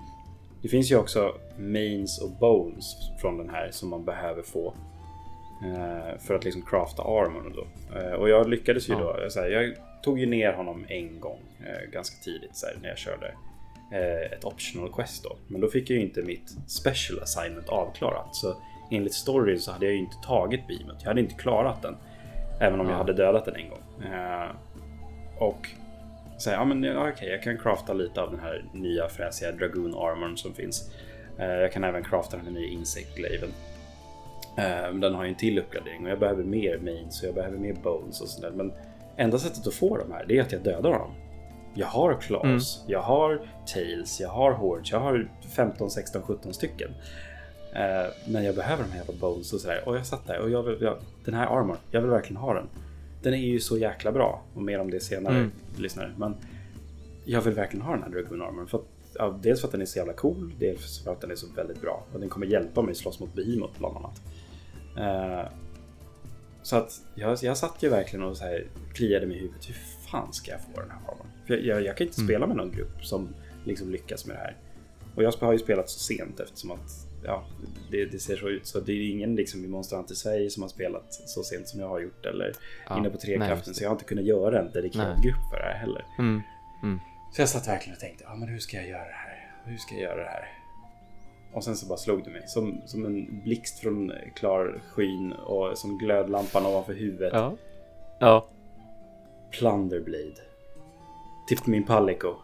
det finns ju också mains och bones från den här som man behöver få eh, för att liksom crafta armor och då. Eh, och jag lyckades ju ja. då. Så här, jag tog ju ner honom en gång eh, ganska tidigt så här, när jag körde Eh, ett optional quest då. Men då fick jag ju inte mitt special assignment avklarat. Så enligt storyn så hade jag ju inte tagit beamet. Jag hade inte klarat den. Även om ja. jag hade dödat den en gång. Eh, och säga, ja men ja, okej, jag kan crafta lite av den här nya fräsiga Dragoon Armorn som finns. Eh, jag kan även crafta den nya Insect Glaven. Den har ju en till uppgradering och jag behöver mer mains och jag behöver mer bones och sådär. Men enda sättet att få de här det är att jag dödar dem. Jag har Claws, mm. jag har Tails, jag har Hordes, jag har 15, 16, 17 stycken. Eh, men jag behöver de här jävla bones och sådär. Och jag satt där och jag vill, jag, den här armor, jag vill verkligen ha den. Den är ju så jäkla bra och mer om det senare, mm. lyssnare. Men jag vill verkligen ha den här Dragoon Armor. För att ja, dels för att den är så jävla cool, dels för att den är så väldigt bra. Och den kommer hjälpa mig slåss mot Behemoth bland annat. Eh, så att jag, jag satt ju verkligen och så här kliade mig i huvudet. Hur fan ska jag få den här armorn? För jag, jag, jag kan inte Mm. spela med någon grupp som liksom lyckas med det här. Och jag har ju spelat så sent eftersom att ja, det, det ser så ut. Så det är ingen liksom i Monster Hunter Sverige som har spelat så sent som jag har gjort. Eller Ja, inne på Trekraften. Så jag har inte kunnat göra en dedikerad Nej. grupp för det här heller. Mm. Så jag satt verkligen och tänkte, ja men hur ska jag göra det här? Hur ska jag göra det här? Och sen så bara slog det mig. Som, som en blixt från klar skyn och som glödlampan ovanför huvudet. Ja. Ja. Plunderblade. Till min Palico.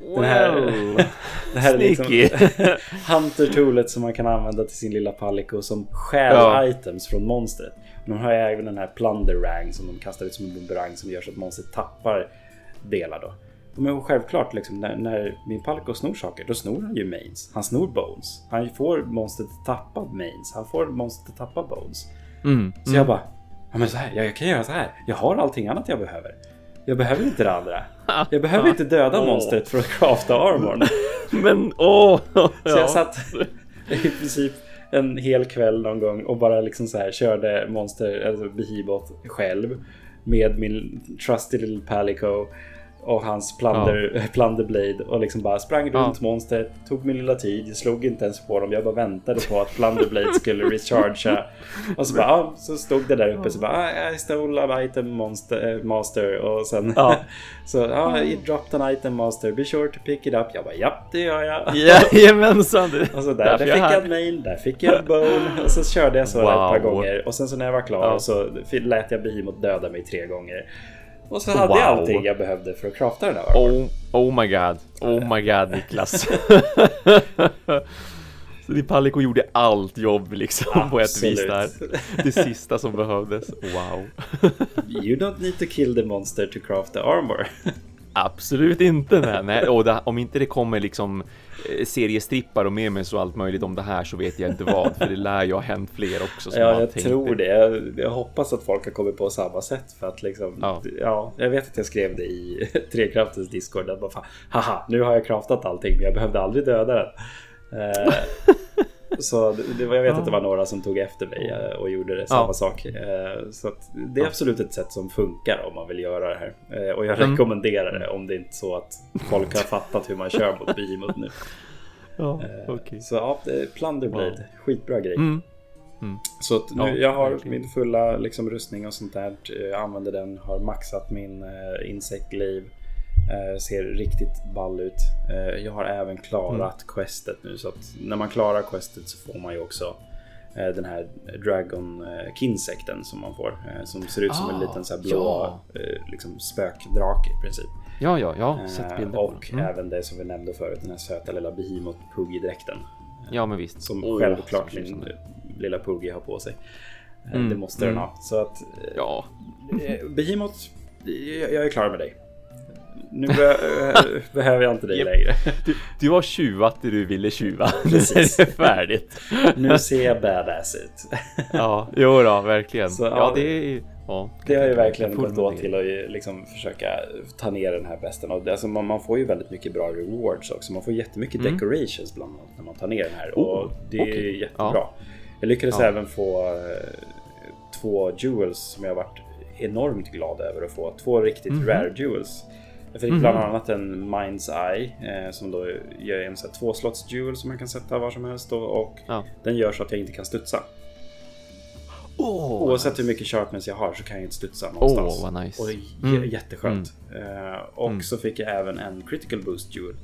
Den här, Wow. det här är liksom. Hunter-toolet som man kan använda till sin lilla Palico som stjäl Ja. items från monstret. De har ju även den här Plunder Rang som de kastar ut som en bumerang som gör så att monstret tappar delar då. Men självklart, liksom, när, när min Palico snor saker, då snor han ju mains. Han snor bones. Han får monstret att tappa mains. Han får monstret att tappa bones. Mm. Så jag bara, ja men så här, jag, jag kan göra så här. Jag har allting annat jag behöver. Jag behöver inte det andra. Jag behöver inte döda Åh. monstret för att crafta armorn. Men åh! Så ja. jag satt i princip en hel kväll någon gång och bara liksom så här körde monster, alltså Behemoth själv. Med min trusty little Palico och hans plunder, Plunderblade och liksom bara sprang Ja. runt monstret, tog min lilla tid, jag slog inte ens på dem, jag bara väntade på att Plunderblade skulle rechargea. Och så bara, ja, så stod det där uppe så bara, ah, I stole an item monster, eh, master och sen Ja. så, ja, I dropped an item master, be sure to pick it up. Jag bara, japp det gör jag. Jajamensan! du. Och så där, där fick jag en main, där fick jag en bone och så körde jag så där ett par Wow. gånger och sen så när jag var klar Ja. så lät jag Behemoth döda mig tre gånger. Och så hade jag Wow. allting jag behövde för att crafta den armorn. Oh, oh my god. Oh my god Niklas. Så din Palico gjorde allt jobb liksom på ett vis där. Absolut. Det sista som behövdes. Wow. You don't need to kill the monster to craft the armor. Absolut inte. Nej, nej. Och det, om inte det kommer liksom eh, seriestrippar och memes och allt möjligt om det här så vet jag inte vad. För det lär ju ha hänt fler också Ja, jag tror det. Jag, jag hoppas att folk har kommit på samma sätt för att liksom. Ja. Ja. jag vet att jag skrev det i Trekraftens Discord. Att bara, fan, haha, nu har jag craftat allting, men jag behövde aldrig döda den. Eh, så det, jag vet att det var några som tog efter mig eh, och gjorde det, samma Ja. sak. Eh, så det är absolut ett sätt som funkar om man vill göra det här. Eh, och jag Mm. rekommenderar det om det inte är så att folk har fattat hur man kör mot Behemoth nu. Ja, Eh, okej. Så ja, Plunderblade, skitbra grej. Mm. Så att nu, Ja, jag har verkligen. min fulla liksom, rustning och sånt där. Jag använder den, har maxat min uh, insektliv. Eh, ser riktigt ball ut. Eh, jag har även klarat questet nu så att när man klarar questet så får man ju också eh, den här Dragon Kinsekten som man får. som ser ut som en Ah, liten så blå ja. liksom spökdrake i princip. Ja, ja, ja. Sett Eh, bilder på och den. Mm. även det som vi nämnde förut, den här söta lilla Behemoth Puggy-dräkten. Ja, men visst. Som Åh, självklart min lilla Puggy har på sig. Mm, Det måste den mm. ha. Så att Ja, eh, Behemoth, jag jag är klar med dig. Nu be eh, behöver jag inte dig längre. du, du har tjuvat det du ville tjuva. Precis. det är färdigt. Nu ser jag badass ut. Ja, jo då, verkligen. Så, ja, ja, det är ja, Det har ju verkligen gått åt till att liksom försöka ta ner den här det- alltså man, man får ju väldigt mycket bra rewards också. Man får jättemycket Mm. decorations bland annat när man tar ner den här. Oh, och det är okej. jättebra. Ja. Jag lyckades Ja. även få eh, två jewels som jag varit enormt glad över att få. Två riktigt Mhm. rare jewels. Jag fick Mhm. bland annat en Mind's Eye eh, som då gör en så här tvåslotts jewel som man kan sätta var som helst. Då, och Ja. den gör så att jag inte kan studsa. Åh, Oavsett hur mycket sharpness jag har så kan jag inte studsa någonstans. Åh, vad nice. Och det är Mm. jätteskönt. Eh, och Mm. så fick jag även en critical boost jewel.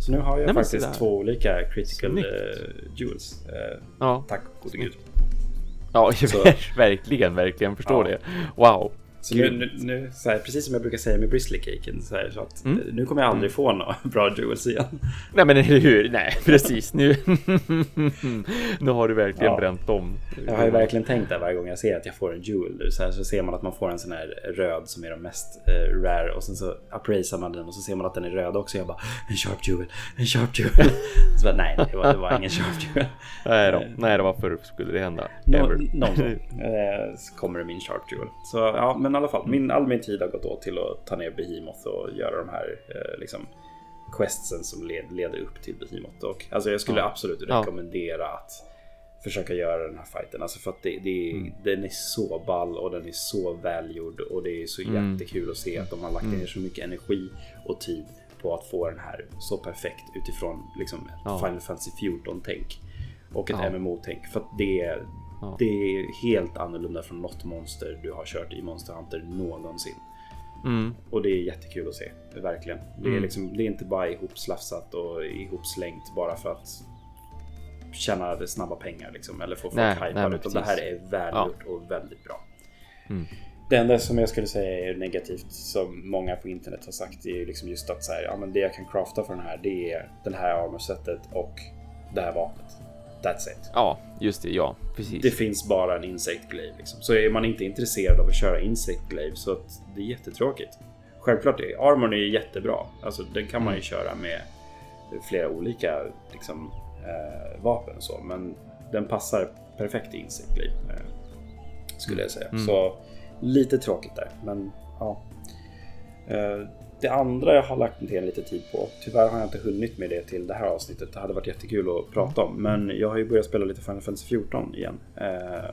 Så nu har jag Nej, faktiskt två olika critical eh, jewels. Eh, Ja, tack gode gud. ja Så- verkligen, verkligen förstår Ja. det. Wow. Så nu, nu, så här, precis som jag brukar säga med bristly caken, så, här, så att Mm. eh, nu kommer jag aldrig få några bra jewels igen. Nej men eller hur, nej precis nu Nu har du verkligen Ja. bränt om Jag har ju verkligen tänkt där varje gång jag ser att jag får en jewel. Så, här, så ser man att man får en sån här röd som är de mest eh, rare och sen så appraisar man den och så ser man att den är röd också. Jag bara en sharp jewel, en sharp jewel. så bara, nej, det var, det var ingen sharp jewel. Nej då, nej då varför skulle det hända? Nå, någon gång eh, kommer det min Sharp Jewel. Så ja, men i alla fall. Min, all min tid har gått åt till att ta ner Behemoth och göra de här eh, liksom, questsen som led, leder upp till Behemoth. Och, alltså jag skulle Ja. absolut Ja. rekommendera att försöka göra den här fighten. Alltså för att det, det, Mm. den är så ball och den är så välgjord och det är så Mm. jättekul att se att de har lagt ner så mycket energi och tid på att få den här så perfekt utifrån liksom Ja. Final Fantasy 14-tänk. Och ett Ja. MMO-tänk. För att det, Ja. det är helt annorlunda från något monster du har kört i Monster Hunter någonsin. Mm. Och det är jättekul att se, verkligen. Det är, Mm. liksom, det är inte bara ihopslafsat och ihopslängt bara för att tjäna snabba pengar liksom, eller få folk Nej, nej, hypade. men Utan det här är välgjort och väldigt bra. Mm. Det enda som jag skulle säga är negativt som många på internet har sagt är liksom just att så här, ja, men det jag kan crafta för den här det är den här armorsetet och det här vapnet. That's it. Ja, just det. Ja, precis. Det finns bara en Insect Glaive. Liksom. Så är man inte intresserad av att köra Insect Glaive så att det är jättetråkigt. Självklart är Armorn är jättebra. Alltså den kan man ju köra med flera olika liksom, eh, vapen och så. Men den passar perfekt i Insect Glaive. Eh, skulle jag säga. Så lite tråkigt där. Men ja. Eh, det andra jag har lagt ner lite tid på. Tyvärr har jag inte hunnit med det till det här avsnittet. Det hade varit jättekul att prata om. Men jag har ju börjat spela lite Final Fantasy 14 igen. Eh,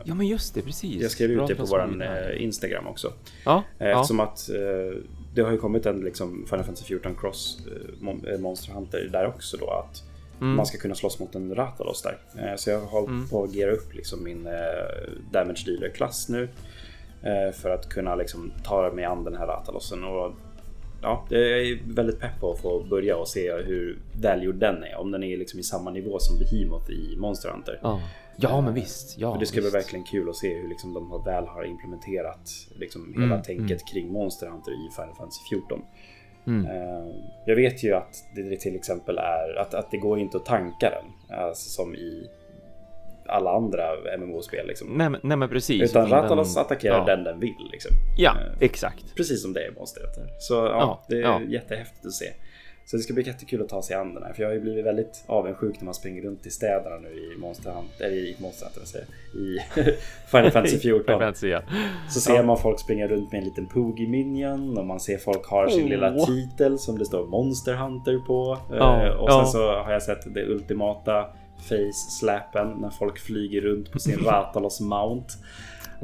Ja, men just det. Precis. jag skrev ut det att på här. eh, Instagram också. Ja, Eh, ja. Eftersom att eh, det har ju kommit en liksom, Final Fantasy 14 Cross Mon- Monster Hunter där också då. Att Mm. man ska kunna slåss mot en Ratalos där. Så jag har hållit på att gera upp liksom, min Damage Dealer-klass nu. För att kunna liksom, ta mig an den här Ratalosen. Och, ja, det är väldigt pepp på att få börja och se hur välgjord den är. Om den är liksom i samma nivå som Behemoth i Monster Hunter. Ja. ja, men visst. Ja, För det ska bli visst. verkligen kul att se hur liksom de har väl har implementerat liksom Mm, hela tänket kring Monster Hunter i Final Fantasy 14. Mm. Eh, Jag vet ju att det till exempel är att, att det går inte att tanka den. Alltså som i alla andra MMO-spel. Liksom. Nej, men, nej, men precis. Utan den- Ratalos attackerar ja. den den vill. Liksom. Ja, Eh, exakt. Precis som det är i Monster Hunter. Så ja, Ja, det är ja. jättehäftigt att se. Så det ska bli jättekul att ta sig an den här. För jag har ju blivit väldigt avundsjuk när man springer runt i städerna nu i Monster Hunter, eller i Monster Hunter, säger i Final Fantasy 14. Final Fantasy, ja. Så ser man folk springa runt med en liten Poogie Minion och man ser folk har sin Åh. lilla titel som det står Monster Hunter på. Eh, och sen ja. så har jag sett det ultimata face-slappen när folk flyger runt på sin Ratalos Mount.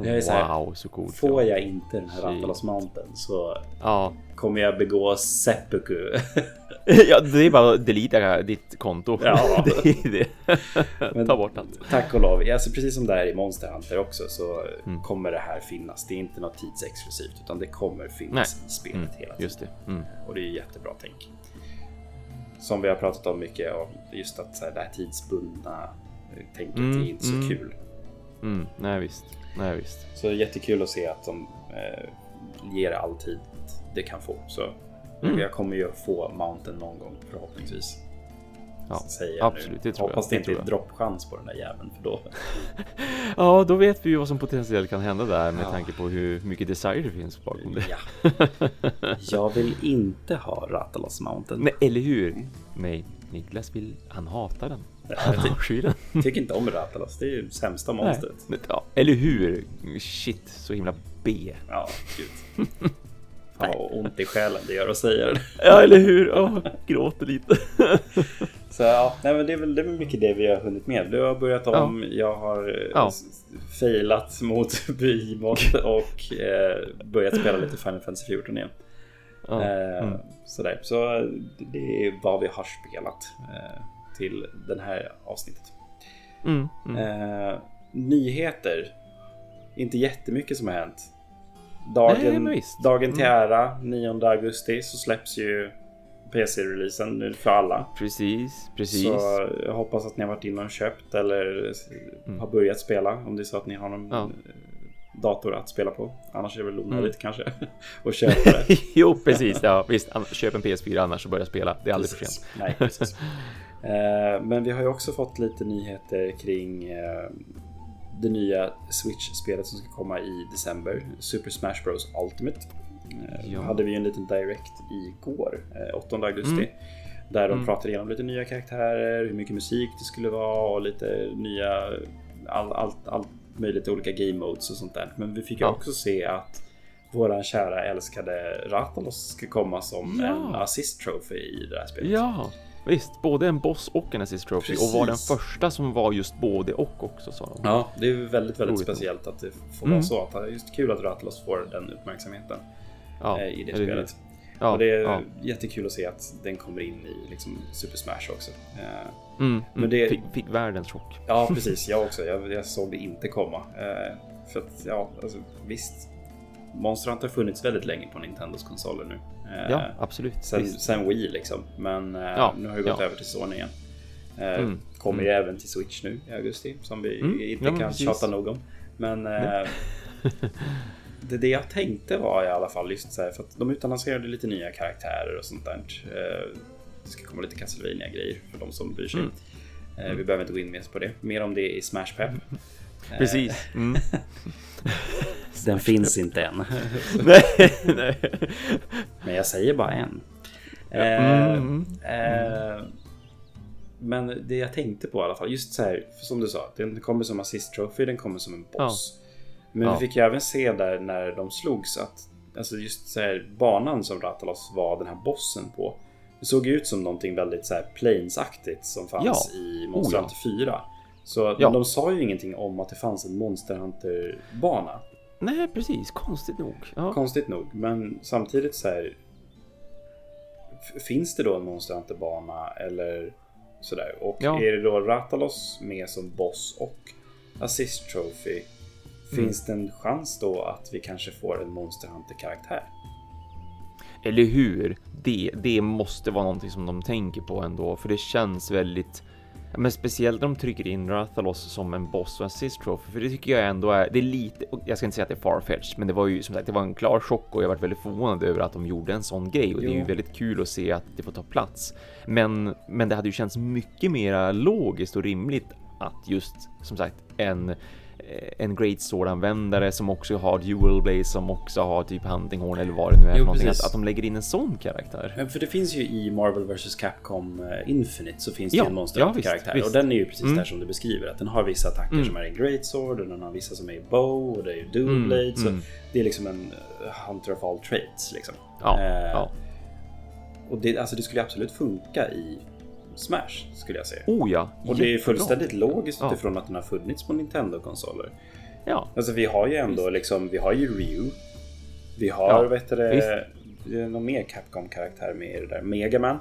Jag är så här, Wow, så coolt. Får ja. jag inte den här. Ratalos Mounten så Ja. kommer jag begå seppuku. ja, det är bara att delita ditt konto. Ja. det det. Ta bort allt. Tack och lov. Alltså precis som det är i Monster Hunter också så Mm. kommer det här finnas. Det är inte något tidsexklusivt utan det kommer finnas Nej. i spelet Mm, hela tiden. just det. Mm. Och det är jättebra tänk. Som vi har pratat om mycket om just att så här, det här tidsbundna eh, tänket Mm, är inte så mm. kul. Mm. Nej, visst. Nej, visst. Så jättekul att se att de eh, ger all tid det kan få. Så Mm. jag kommer ju få Mountain någon gång förhoppningsvis. Ja, säger absolut, nu. det tror Hoppas jag, det det inte är droppchans på den där jäveln för då. Ja, då vet vi ju vad som potentiellt kan hända där med Ja. tanke på hur mycket desire det finns bakom det. Ja. Jag vill inte ha Ratalos Mountain. Nej, eller hur? Nej, Niklas vill, han hatar den. Han avskyr den. tycker inte om Ratalos. Det är ju sämsta monstret. Nej. Ja, eller hur? Shit, så himla B. Ja, gud. Vad ont i själen det gör att säga det. Ja, eller hur? Ja, gråter lite. Så ja, nej, men det är, väl, det är mycket det vi har hunnit med. Du har börjat om, jag har eh, Ja. failat mot Behemoth och eh, börjat spela lite Final Fantasy 14 igen. Ja. Eh, Mm. Sådär, så det är vad vi har spelat eh, till den här avsnittet. Mm, mm. Eh, nyheter. Inte jättemycket som har hänt. Dagen, Nej, dagen till Mm. ära, 9 augusti, så släpps ju PC-releasen nu för alla. Precis, precis. Så jag hoppas att ni har varit inne och köpt eller har börjat spela om det är så att ni har någon Mm. Ja. eh, dator att spela på. Annars är det väl onödigt kanske att köpa det. jo, precis. Ja, visst. Köp en PS4 annars och börja spela. Det är aldrig för sent. Nej, precis. Eh, Men vi har ju också fått lite nyheter kring eh, det nya Switch-spelet som ska komma i december. Super Smash Bros Ultimate. Eh, Ja. hade vi en liten direct igår, eh, 8 augusti. Mm. Där de Mm. pratade igenom lite nya karaktärer, hur mycket musik det skulle vara och lite nya, allt all, all möjligt olika game modes och sånt där. Men vi fick Ja. också se att våran kära älskade Ratalos ska komma som Ja. en assist trophy i det här spelet. Ja, visst. Både en boss och en assist trophy. Och var den Precis. första som var just både och också sa de. Ja, det är väldigt, väldigt Roligt speciellt att det får Mm. vara så. Att, just kul att Ratalos får den uppmärksamheten Ja, eh, i det spelet. Ja, och det är ja. jättekul att se att den kommer in i liksom, Super Smash också. Eh, Mm, mm. Men det- Fick, fick världens chock. Ja, precis. Jag också. Jag, jag såg det inte komma. Eh, för att, ja, alltså, visst. Monster Hunter har funnits väldigt länge på Nintendos konsoler nu. Eh, Ja, absolut. sen, Visst. sen Wii liksom. Men eh, Ja, nu har det gått ja. över till Sony igen. Eh, Mm, Kommer ju även till Switch nu i augusti. Som vi Mm, inte ja, kan precis. tjata nog om. Men eh, det, det jag tänkte var i alla fall just så här. För att de utannonserade lite nya karaktärer och sånt där. Eh, det ska komma lite castlevania grejer för de som bryr sig. Mm. Eh, vi behöver inte gå in mer på det. Mer om det i Smash Pep. Precis. Mm. Den finns inte än. nej, nej. Men jag säger bara en. Eh, Mm. eh, men det jag tänkte på i alla fall, just så här, som du sa, den kommer som assist trophy, den kommer som en boss. Men Ja. vi fick ju även se där när de slogs att alltså just så här, banan som Ratalos var den här bossen på. Det såg ut som någonting väldigt så här planesaktigt som fanns Ja. i Monster Oh, ja. Hunter 4. Så Ja. de sa ju ingenting om att det fanns en Monster Hunter-bana. nej, precis. Konstigt nog. Ja. Konstigt nog, men samtidigt så här. Finns det då en Monster Hunter-bana eller sådär? Och Ja. är det då Ratalos med som boss och Assist Trophy? Mm. Finns det en chans då att vi kanske får en Monster Hunter-karaktär? Eller hur? Det, det måste vara någonting som de tänker på ändå, för det känns väldigt men speciellt när de trycker in Rathalos som en boss och assist trophy, för det tycker jag ändå är, det är lite, jag ska inte säga att det är farfetched, men det var ju som sagt, det var en klar chock och jag varit väldigt förvånad över att de gjorde en sån grej och det är ju Jo. väldigt kul att se att det får ta plats. Men, men det hade ju känts mycket mer logiskt och rimligt att just som sagt en en Great Sword-användare som också har Dual Blaze som också har typ Hunting Horn eller vad det nu är Jo, för någonting. Att, att de lägger in en sån karaktär. Men för det finns ju i Marvel vs Capcom eh, Infinite så finns det Ja, en Monster ja, visst, Och visst. den är ju precis Mm. där som du beskriver. Att den har vissa attacker Mm. som är i Great Sword och den har vissa som är i Bow och det är ju Dual Mm, Blade. Så mm. det är liksom en eh, Hunter of all traits liksom. Ja, Eh, ja. Och det, alltså det skulle absolut funka i Smash skulle jag säga. Oh ja, Och det är fullständigt logiskt Ja. utifrån att den har funnits på Nintendo-konsoler. Ja, Alltså vi har ju ändå liksom, vi har ju Ryu. Vi har, Ja, vet du det, någon mer Capcom-karaktär med i det där. Megaman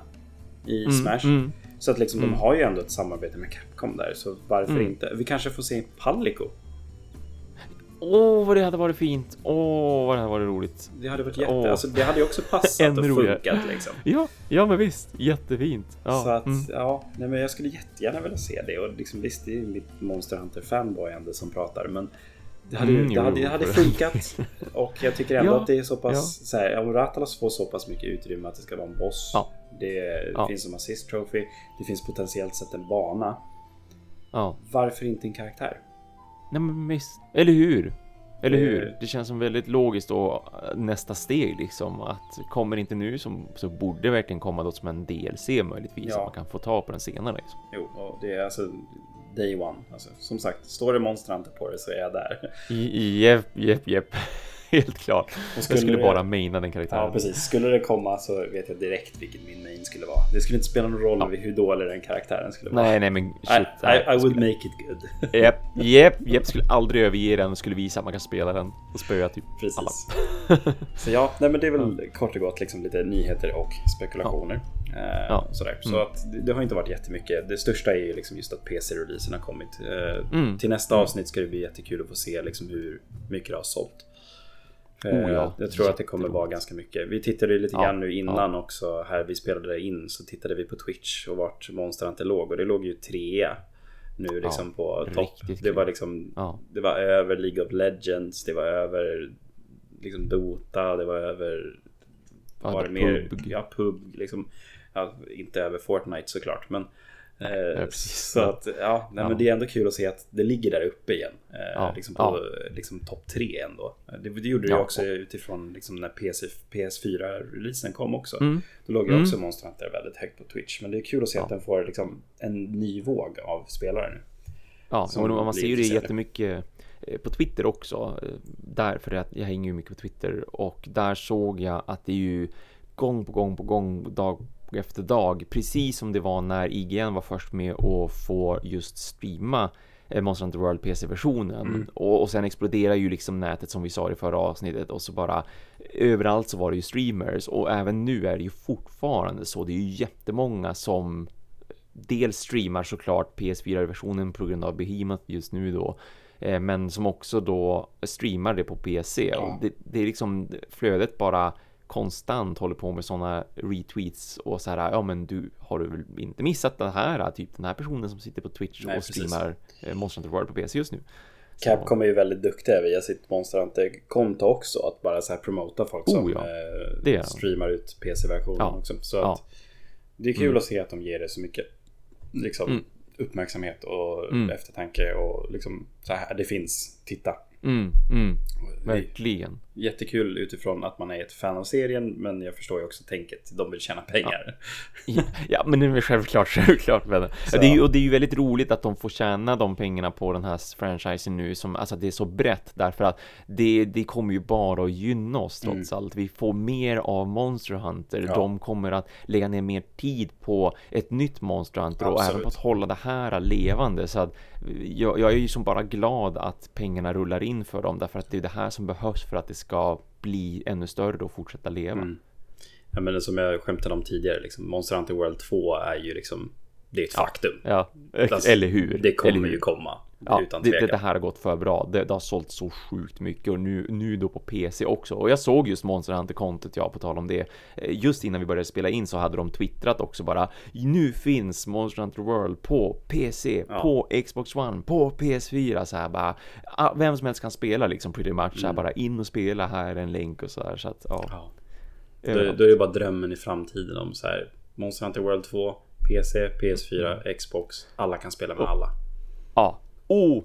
i Mm, Smash. mm. Så att liksom Mm. de har ju ändå ett samarbete med Capcom där. Så varför Mm. inte? Vi kanske får se Palico. Åh, vad det hade varit fint. Åh, vad det hade varit roligt. Det hade varit jätte... Åh. Alltså det hade ju också passat och funkat liksom. Ja, ja men visst. Jättefint. Ja, Så att, mm. ja, nej men jag skulle jättegärna vilja se det. Och liksom, visst, det är ju mitt Monster Hunter fanboyande som pratar, men det hade, Mm, det hade, det hade funkat. Och jag tycker ändå Ja, att det är så pass, ja. så här, om Ratalos får så pass mycket utrymme att det ska vara en boss. Ja. Det Ja. finns som assist trophy. Det finns potentiellt sett en bana. ja. Varför inte en karaktär? Nej men visst. Eller hur? Eller Det- hur? Det känns som väldigt logiskt och äh, nästa steg liksom att kommer inte nu som, så borde det verkligen komma då som en DLC möjligtvis Ja. så man kan få ta på den senare. Liksom. Jo, och det är alltså day one. Alltså, som sagt, står det Monster Hunter på det så är jag där. Jepp, jepp, jepp. Helt klart. Jag skulle skulle det- bara maina den karaktären. Ja, precis. Skulle det komma så vet jag direkt vilken min main skulle vara. Det skulle inte spela någon roll Ja. hur dålig den karaktären skulle vara. Nej, nej men I, shit. nej, I, I would skulle- make it good. Japp, japp, japp. Skulle aldrig överge den och skulle visa att man kan spela den. Och spöa typ alla. Precis. så ja, nej, men det är väl kort och gott liksom lite nyheter och spekulationer. Eh, Ja. Sådär. Så Mm. att det, det har inte varit jättemycket. Det största är ju liksom just att PC-releasen har kommit. Eh, Mm. Till nästa avsnitt ska det bli jättekul att få se liksom hur mycket det har sålt. Eh, Oh ja, jag tror att det kommer vara ganska mycket. Vi tittade lite Ja, grann nu innan också. Här vi spelade in så tittade vi på Twitch och vart Monster Hunter låg. Och det låg ju trea nu liksom på topp. Det var liksom Ja. det var över League of Legends, det var över liksom Dota, det var över Ja, var det mer? PUBG. Ja, PUB liksom. Ja, inte över Fortnite såklart, men eh, precis. så att ja, nej, Ja. men det är ändå kul att se att det ligger där uppe igen. Eh, Ja, Liksom på ja. liksom topp tre ändå. Det, det gjorde det Ja. också utifrån liksom när PC, PS4-releasen kom också. Mm. Då låg ju Mm. också Monster Hunter väldigt högt på Twitch. Men det är kul att se Ja. att den får liksom en ny våg av spelare nu. Ja, och man ser ju det jättemycket. eh, på Twitter också. eh, Där, för att jag hänger ju mycket på Twitter och där såg jag att det är ju gång på gång på gång, dag efter dag, precis som det var när IGN var först med att få just streama eh, Monster Hunter World PC-versionen Mm. och, och sen exploderar ju liksom nätet som vi sa i förra avsnittet och så bara överallt så var det ju streamers och även nu är det ju fortfarande så. Det är ju jättemånga som dels streamar såklart PS4-versionen på grund av Behemoth just nu då, eh, men som också då streamar det på PC. Och det, det är liksom flödet bara konstant håller på med sådana retweets och så här, ja men du har du väl inte missat det här, typ den här personen som sitter på Twitch Nej, och precis. streamar eh, Monster Hunter World på PC just nu. Så- Capcom är ju väldigt duktiga via sitt Monster Hunter-konto också. Att bara så här promota folk som Oh, ja. eh, Det streamar ut PC-versionen Ja. också. Så Ja. att det är kul Mm. att se att de ger det så mycket liksom, Mm. uppmärksamhet och Mm. eftertanke och liksom så här, det finns, titta. Mm, mm, verkligen. Jättekul utifrån att man är ett fan av serien men jag förstår ju också tänket, de vill tjäna pengar. Ja, ja, men det är självklart, självklart. Men, Så. det är ju, och det är ju väldigt roligt att de får tjäna de pengarna på den här franchisen nu, som, alltså det är så brett, därför att det, det kommer ju bara att gynna oss trots allt. Vi får mer av Monster Hunter, Mm. Ja. de kommer att lägga ner mer tid på ett nytt Monster Hunter och Absolut. även på att hålla det här levande, så att jag, jag är ju som bara glad att pengarna rullar in för dem, därför att det är det här som behövs för att det ska bli ännu större och fortsätta leva. Mm. Ja, men som jag skämtade om tidigare, liksom, Monster Hunter World 2 är ju liksom, det är ett faktum. Ja, Alltså, eller hur? Det kommer hur? ju komma. Ja, utan det, det, det här har gått för bra. Det, det har sålt så sjukt mycket och nu, nu då på PC också. Och jag såg just Monster Hunter-kontot, ja, på tal om det. Eh, Just innan vi började spela in så hade de twittrat också bara Nu finns Monster Hunter World på PC, Ja. på Xbox One, på PS4 så här bara Vem som helst kan spela liksom pretty much så här, bara in och spela, här är en länk och så här så att ja. Mm. Ja. Då, är det bara drömmen i framtiden om så här Monster Hunter World 2, PC, PS4, Mm. Xbox. Alla kan spela med alla. Ja, oh!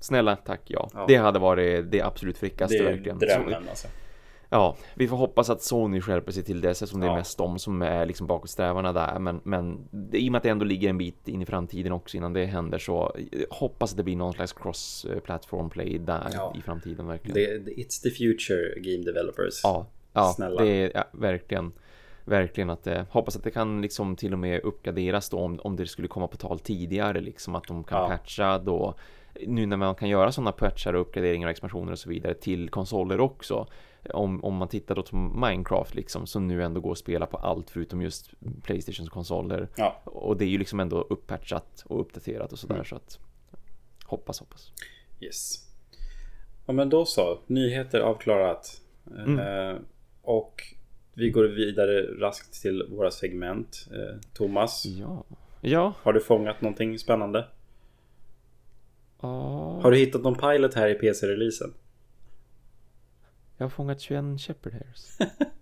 Snälla, tack ja. Ja. Det hade varit det absolut fräckaste Det är verkligen. drömmen alltså. Ja, vi får hoppas att Sony skärper sig till dess eftersom det är Ja. mest de som är liksom bakåtsträvarna där. Men, men det- i och med att det ändå ligger en bit in i framtiden också innan det händer så hoppas att det blir någon slags cross-platform play där Ja. i framtiden verkligen. Det, det- it's the future game developers. ja, ja, Snälla. det är ja, verkligen. Verkligen att det, hoppas att det kan liksom till och med uppgraderas då om, om det skulle komma på tal tidigare liksom att de kan Ja. patcha då nu när man kan göra sådana patchar och uppgraderingar och expansioner och så vidare till konsoler också om, om man tittar då till Minecraft liksom som nu ändå går att spela på allt förutom just Playstations konsoler Ja. och det är ju liksom ändå uppatchat och uppdaterat och sådär Mm. så att hoppas hoppas Yes. Ja men då så. Nyheter avklarat. Mm. Eh, och vi går vidare raskt till våra segment. Eh, Thomas, ja ja har du fångat någonting spännande? ja Har du hittat någon pilot här i PC-releasen? Jag har fångat 21 shepherd hairs.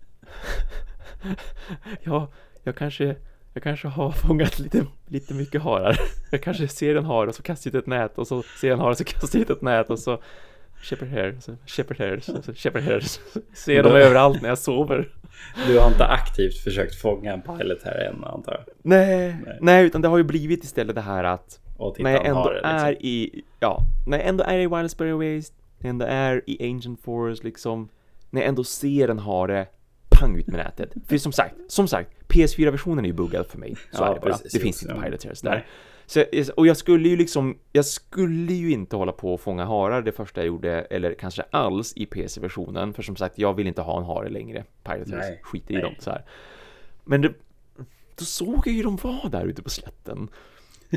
ja, jag kanske, jag kanske har fångat lite, lite mycket harar. Jag kanske ser en hare och så kastar jag ut ett nät och så ser jag en hare och så kastar jag ut ett nät och så shepherd hair, så shepherd hairs, shepherd hairs. Ser dem överallt när jag sover. Du har inte aktivt försökt fånga en pilot här än antar jag? Nej, Nej. nej, utan det har ju blivit istället det här att när jag ändå det, liksom. är i, ja, när jag ändå är i Wildsbury Waste, när jag ändå är i Ancient Forest liksom, när jag ändå ser en hare, pang ut med nätet. För som sagt, som sagt, PS4-versionen är ju buggad för mig. Så Ja, är det bara. precis, det finns inte ja. Pilot Tears Nej. Så, och jag skulle ju liksom, jag skulle ju inte hålla på och fånga harar det första jag gjorde, eller kanske alls i PC-versionen, för som sagt, jag vill inte ha en hare längre. Nej, skiter i nej. dem så här. Men det, då såg jag ju dem vara där ute på slätten.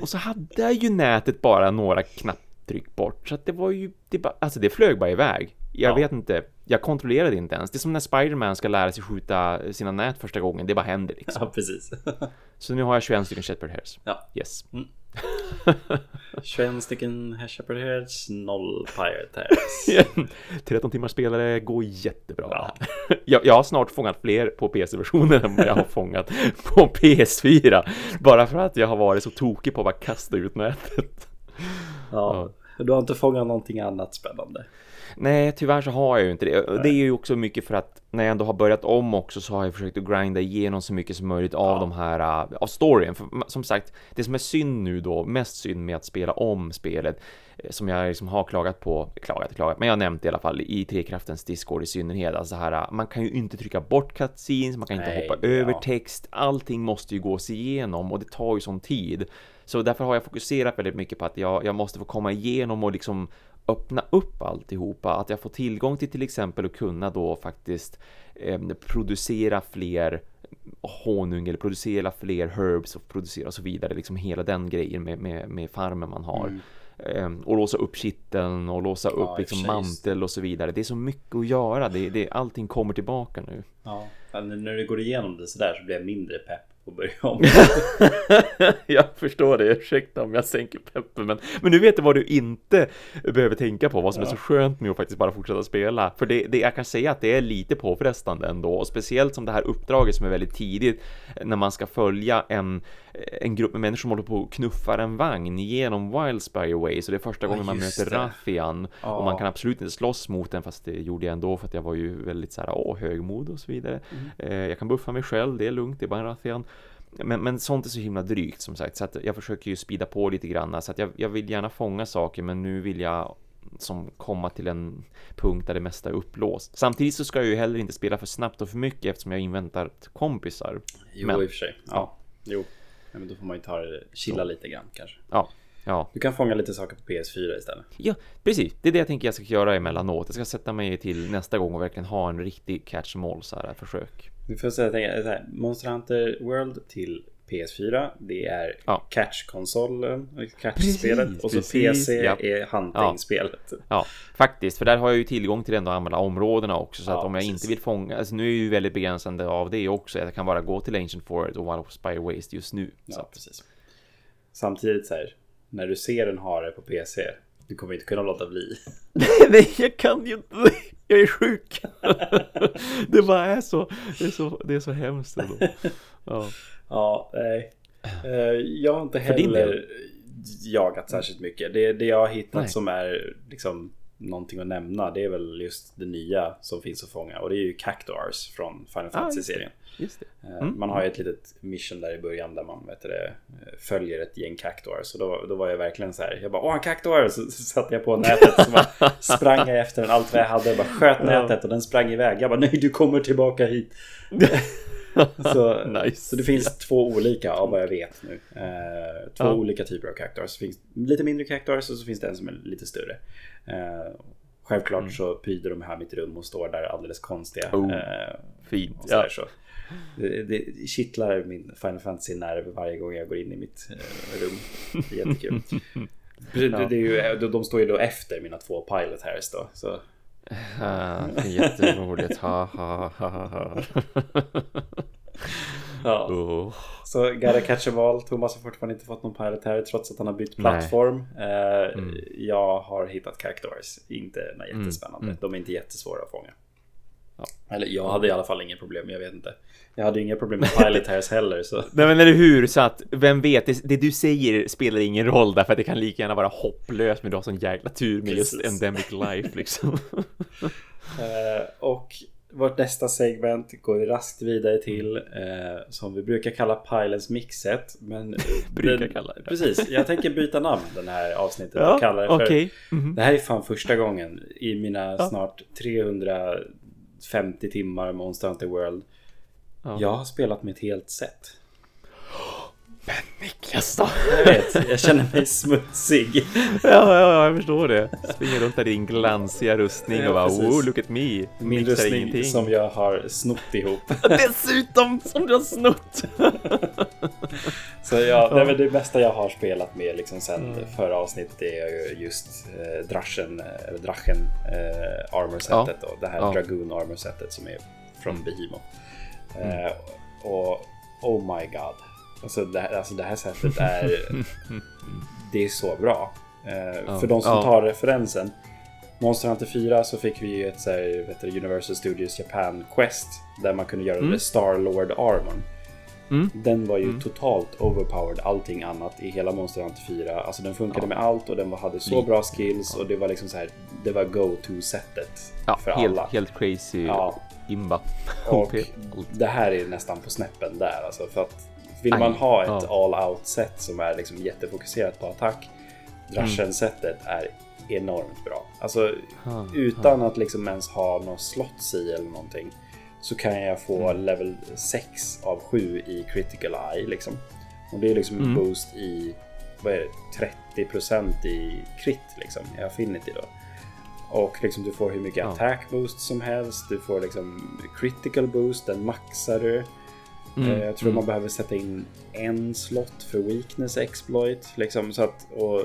Och så hade jag ju nätet bara några knapptryck bort, så att det var ju, det bara, alltså det flög bara iväg. Jag Ja. vet inte, jag kontrollerade inte ens. Det är som när Spiderman ska lära sig skjuta sina nät första gången, det bara händer liksom. Ja, precis. Så nu har jag 21 stycken Shepherd Hairs. Ja. Yes. 21 stycken Shepherd Heads, noll Pirate Heads. 13 timmar spelare går jättebra. Ja. Jag, jag har snart fångat fler på PC-versionen än vad jag har fångat på PS4. Bara för att jag har varit så tokig på att bara kasta ut nätet. Ja, Du har inte fångat någonting annat spännande? Nej, tyvärr så har jag ju inte det. Nej. Det är ju också mycket för att när jag ändå har börjat om också så har jag försökt att grinda igenom så mycket som möjligt av ja. de här, uh, av storyn. För som sagt, det som är synd nu då, mest synd med att spela om spelet, eh, som jag liksom har klagat på, klagat, klagat, men jag har nämnt i alla fall i Trekraftens Discord i synnerhet, alltså här, uh, man kan ju inte trycka bort cutscenes, man kan inte Nej, hoppa ja. över text, allting måste ju gås igenom och det tar ju sån tid. Så därför har jag fokuserat väldigt mycket på att jag, jag måste få komma igenom och liksom öppna upp alltihopa, att jag får tillgång till till exempel att kunna då faktiskt eh, producera fler honung eller producera fler herbs och producera och så vidare, liksom hela den grejen med, med, med farmen man har. Mm. Eh, och låsa upp kitteln och låsa upp ja, liksom mantel och så vidare. Det är så mycket att göra, det, det, allting kommer tillbaka nu. Ja, när du går igenom det sådär så blir jag mindre pepp och börja om. jag förstår det, ursäkta om jag sänker peppen men, men nu vet du vad du inte behöver tänka på, vad som ja. är så skönt med att faktiskt bara fortsätta spela. För det, det, jag kan säga att det är lite påfrestande ändå, och speciellt som det här uppdraget som är väldigt tidigt när man ska följa en, en grupp med människor som håller på och knuffar en vagn genom Wildspire Way, så det är första gången ja, man möter Raffian ja. och man kan absolut inte slåss mot den fast det gjorde jag ändå för att jag var ju väldigt så här, åh, högmod och så vidare. Mm. Eh, jag kan buffa mig själv, det är lugnt, det är bara en Raffian. Men, men sånt är så himla drygt som sagt så att jag försöker ju spida på lite grann så att jag, jag vill gärna fånga saker men nu vill jag som komma till en punkt där det mesta är upplåst. Samtidigt så ska jag ju heller inte spela för snabbt och för mycket eftersom jag inväntar kompisar. Jo, men, i och för sig. Ja, ja. jo. Ja, men då får man ju ta det, chilla så. lite grann kanske. Ja, Ja. Du kan fånga lite saker på PS4 istället. Ja, precis. Det är det jag tänker jag ska göra emellanåt. Jag ska sätta mig till nästa gång och verkligen ha en riktig catch all så här försök. Vi får säga så här, Monster Hunter World till PS4. Det är ja. catch-konsolen, catch-spelet och så PC ja. är hunting-spelet. Ja. ja. faktiskt, för där har jag ju tillgång till ändå alla områdena också så att om jag precis. inte vill fånga, alltså nu är ju väldigt begränsande av det också. Jag kan bara gå till Ancient Forest och Wild Spire Waste just nu. Ja, precis. Samtidigt så här, när du ser en hare på PC, du kommer inte kunna låta bli. Nej, jag kan ju inte. Jag är sjuk. det bara är så. Det är så, det är så hemskt ändå. Ja, ja nej. Eh, jag har inte heller jagat särskilt mycket. Det, det jag har hittat nej. som är liksom någonting att nämna det är väl just det nya som finns att fånga och det är ju Cactuars från Final ah, Fantasy-serien. Eh, mm. Man har ju ett litet mission där i början där man vet det, följer ett gäng Cactuars. Så då, då var jag verkligen så här. Jag bara åh en Cactuar! Så, så satte jag på nätet så bara sprang jag efter den allt vad jag hade. Jag bara sköt nätet och den sprang iväg. Jag bara nej du kommer tillbaka hit. så, nice. så det finns två olika av vad jag vet nu. Eh, två ja. olika typer av Cactuars. Det finns lite mindre Cactuars och så finns det en som är lite större. Eh, självklart mm. så pryder de här mitt rum och står där alldeles konstiga. Oh, eh, fint. Ja. Så. Det, det kittlar min Final Fantasy-nerv varje gång jag går in i mitt eh, rum. Det är jättekul. ja. det, är ju, de står ju då efter mina två Pilot Hairs då. Så. Uh, jätteroligt, ha ha ha ha. Ja. Oh. Så Gotta Catch a All, Thomas har fortfarande inte fått någon Pilot här trots att han har bytt plattform. Eh, mm. Jag har hittat Cactuars, inte mm. jättespännande. Mm. De är inte jättesvåra att fånga. Ja. Eller jag hade i alla fall inga problem, jag vet inte. Jag hade inga problem med Pilot Hairs heller så. Nej men eller hur, så att vem vet, det, det, du säger spelar ingen roll därför att det kan lika gärna vara hopplöst men du har sån jäkla tur med Precis. just Endemic Life liksom. uh, och vårt nästa segment går vi raskt vidare till eh, som vi brukar kalla Pilens mixet. Men brukar den, kalla det. Precis, jag tänker byta namn den här avsnittet ja, och kalla det för. Okay. Mm -hmm. Det här är fan första gången i mina ja. snart 350 timmar Monster Hunter World. Ja. Jag har spelat med ett helt set. Men Niklas då? Jag vet, jag känner mig smutsig. ja, ja, ja, jag förstår det. Springer runt där i din glansiga rustning ja, och bara oh, look at me. Min rustning ingenting. som jag har snott ihop. Dessutom som du har snott! Så ja, det är väl det bästa jag har spelat med liksom sen mm. förra avsnittet. Det är just eh, Drachen, eh, eller Drachen eh, armor setet ja. och det här ja. Dragoon armor setet som är från mm. Behemoth. Mm. Eh, och oh my god. Alltså det, här, alltså det här sättet är... det är så bra. Eh, ja. För de som ja. tar referensen. Monster Hunter 4 så fick vi ett så här, vet du, Universal Studios Japan Quest. Där man kunde göra mm. det Star Lord Armon. Mm. Den var ju Mm. totalt overpowered allting annat i hela Monster Hunter 4. Alltså den funkade Ja. med allt och den hade så Lite, bra skills och det var liksom så här. Det var go-to-sättet för helt, alla. helt crazy imba. och det här är nästan på snäppen där alltså. För att vill man ha ett ja. all-out-set som är liksom jättefokuserat på attack. Drashen-setet är enormt bra. Alltså Ha, utan att liksom ens ha något slots i eller någonting. Så kan jag få Mm. level 6 av 7 i critical eye liksom. Och det är liksom en Mm. boost i vad är det, 30% i crit liksom i affinity då. Och liksom du får hur mycket Ja. attack boost som helst. Du får liksom critical boost, den maxar du. Mm, Eh, Jag tror mm. man behöver sätta in en slott för weakness exploit. Liksom, så att, och,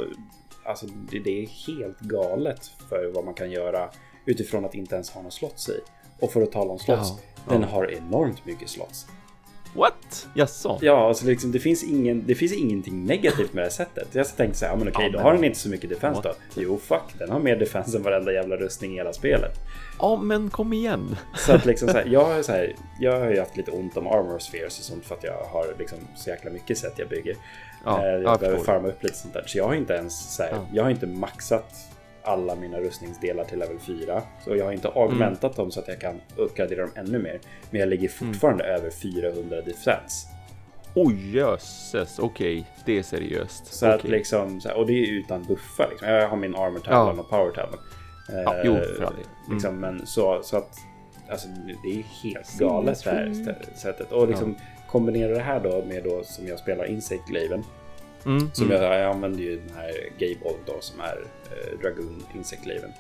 alltså, det, det är helt galet för vad man kan göra utifrån att inte ens ha någon slots i. Och för att tala om slots, Ja, den ja. har enormt mycket slots. What? Jaså? Ja, alltså liksom, det, finns ingen, det finns ingenting negativt med det sättet. Jag tänkte så här, ja, men okej, Ja, då men- har den inte så mycket defense då. What? Jo, fuck, den har mer defense än varenda jävla rustning i hela spelet. Ja, men kom igen. Så att liksom så här, jag, har så här, jag har ju haft lite ont om armor spheres och sånt för att jag har liksom så jäkla mycket sätt jag bygger. Ja, Eh, jag behöver farma upp lite sånt där. Så jag har inte ens så här, Ja. jag har inte maxat alla mina rustningsdelar till level 4. Så jag har inte augmentat dem så att jag kan uppgradera dem ännu mer. Men jag ligger fortfarande över 400 defense. Oj, jösses. Okej, det är seriöst. Så att Okej. liksom, så här, och det är utan buffar. Liksom. Jag har min armor Ja. och power tavlan. Ja, jo, för all. Mm. Liksom, men så, så att alltså, det är helt galet det här sättet. Och liksom kombinera det här då med då som jag spelar Insect Glaven. Mm, Som mm. jag, jag använder ju den här Gable då som är eh, Dragoon Insect Glaven.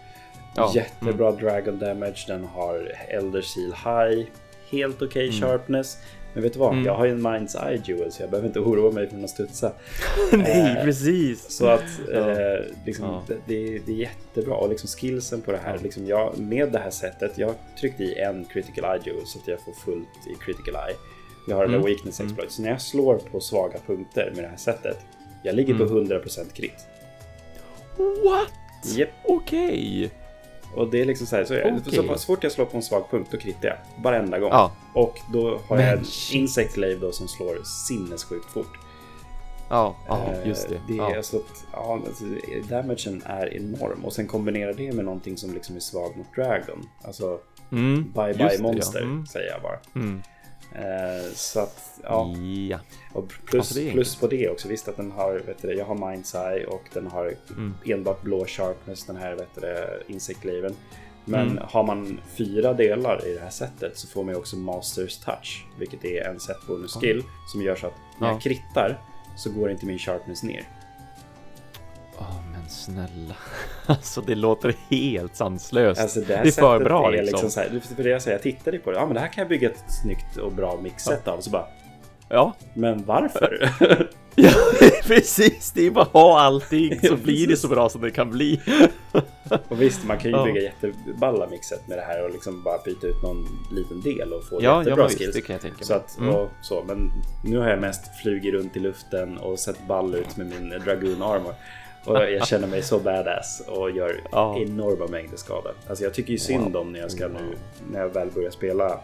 Ja, mm. Jättebra Dragon Damage. Den har Elder Seal High. Helt okej sharpness. Men vet du vad? Mm. Jag har ju en Mind's Eye Jewel så jag behöver inte oroa mig för att studsa. Nej, Eh, precis. Så att Ja. eh, liksom, Ja. det, det, det är jättebra. Och liksom skillsen på det här. Liksom jag, med det här sättet. Jag tryckte i en critical eye jewel så att jag får fullt i critical eye. Jag har Mm. där weakness exploit. Så när jag slår på svaga punkter med det här sättet. Jag ligger Mm. på 100% crit. What? Japp. Okej. Och det är liksom så här. Så, Okej. så, så fort jag slår på en svag punkt då kritar jag. Varenda gång. Ja. Och då har Men jag en insect glaive då som slår sinnessjukt fort. Ja, ja, Eh, just det. det är ja. alltså att, ja, alltså, damagen är enorm. Och sen kombinera det med någonting som liksom är svag mot Dragon. Alltså, Mm, bye bye det, ja. monster, Mm. säger jag bara. Mm. Eh, så att, ja. Ja. Och plus, Alltså, plus på det också. Visst att den har, vet du, jag har Mind's Eye och den har Mm. enbart blå sharpness, den här, vet du, Glaven. Men Mm. har man fyra delar i det här sättet så får man också Masters Touch. Vilket är en set bonus skill som gör så att när Ja. jag krittar så går inte min sharpness ner. Åh, men snälla. Alltså, det låter helt sanslöst. Alltså det, det är för bra är liksom. liksom så här, för det jag säger, jag tittade på det, ja men det här kan jag bygga ett snyggt och bra mixset av. Så bara, Ja. men varför? ja, precis. Det är bara att ha allting så Ja, blir det så bra som det kan bli. och visst, man kan ju Ja. bygga jätteballa mixet med det här och liksom bara byta ut någon liten del och få Ja, ja jättebra visst, skills. det kan jag tänka. Så att, Mm. så, men nu har jag mest flugit runt i luften och sett ball ut med min Dragoon Armor. Och jag känner mig så badass och gör Ja. enorma mängder skada. Alltså jag tycker ju synd om när jag ska nu, när jag väl börjar spela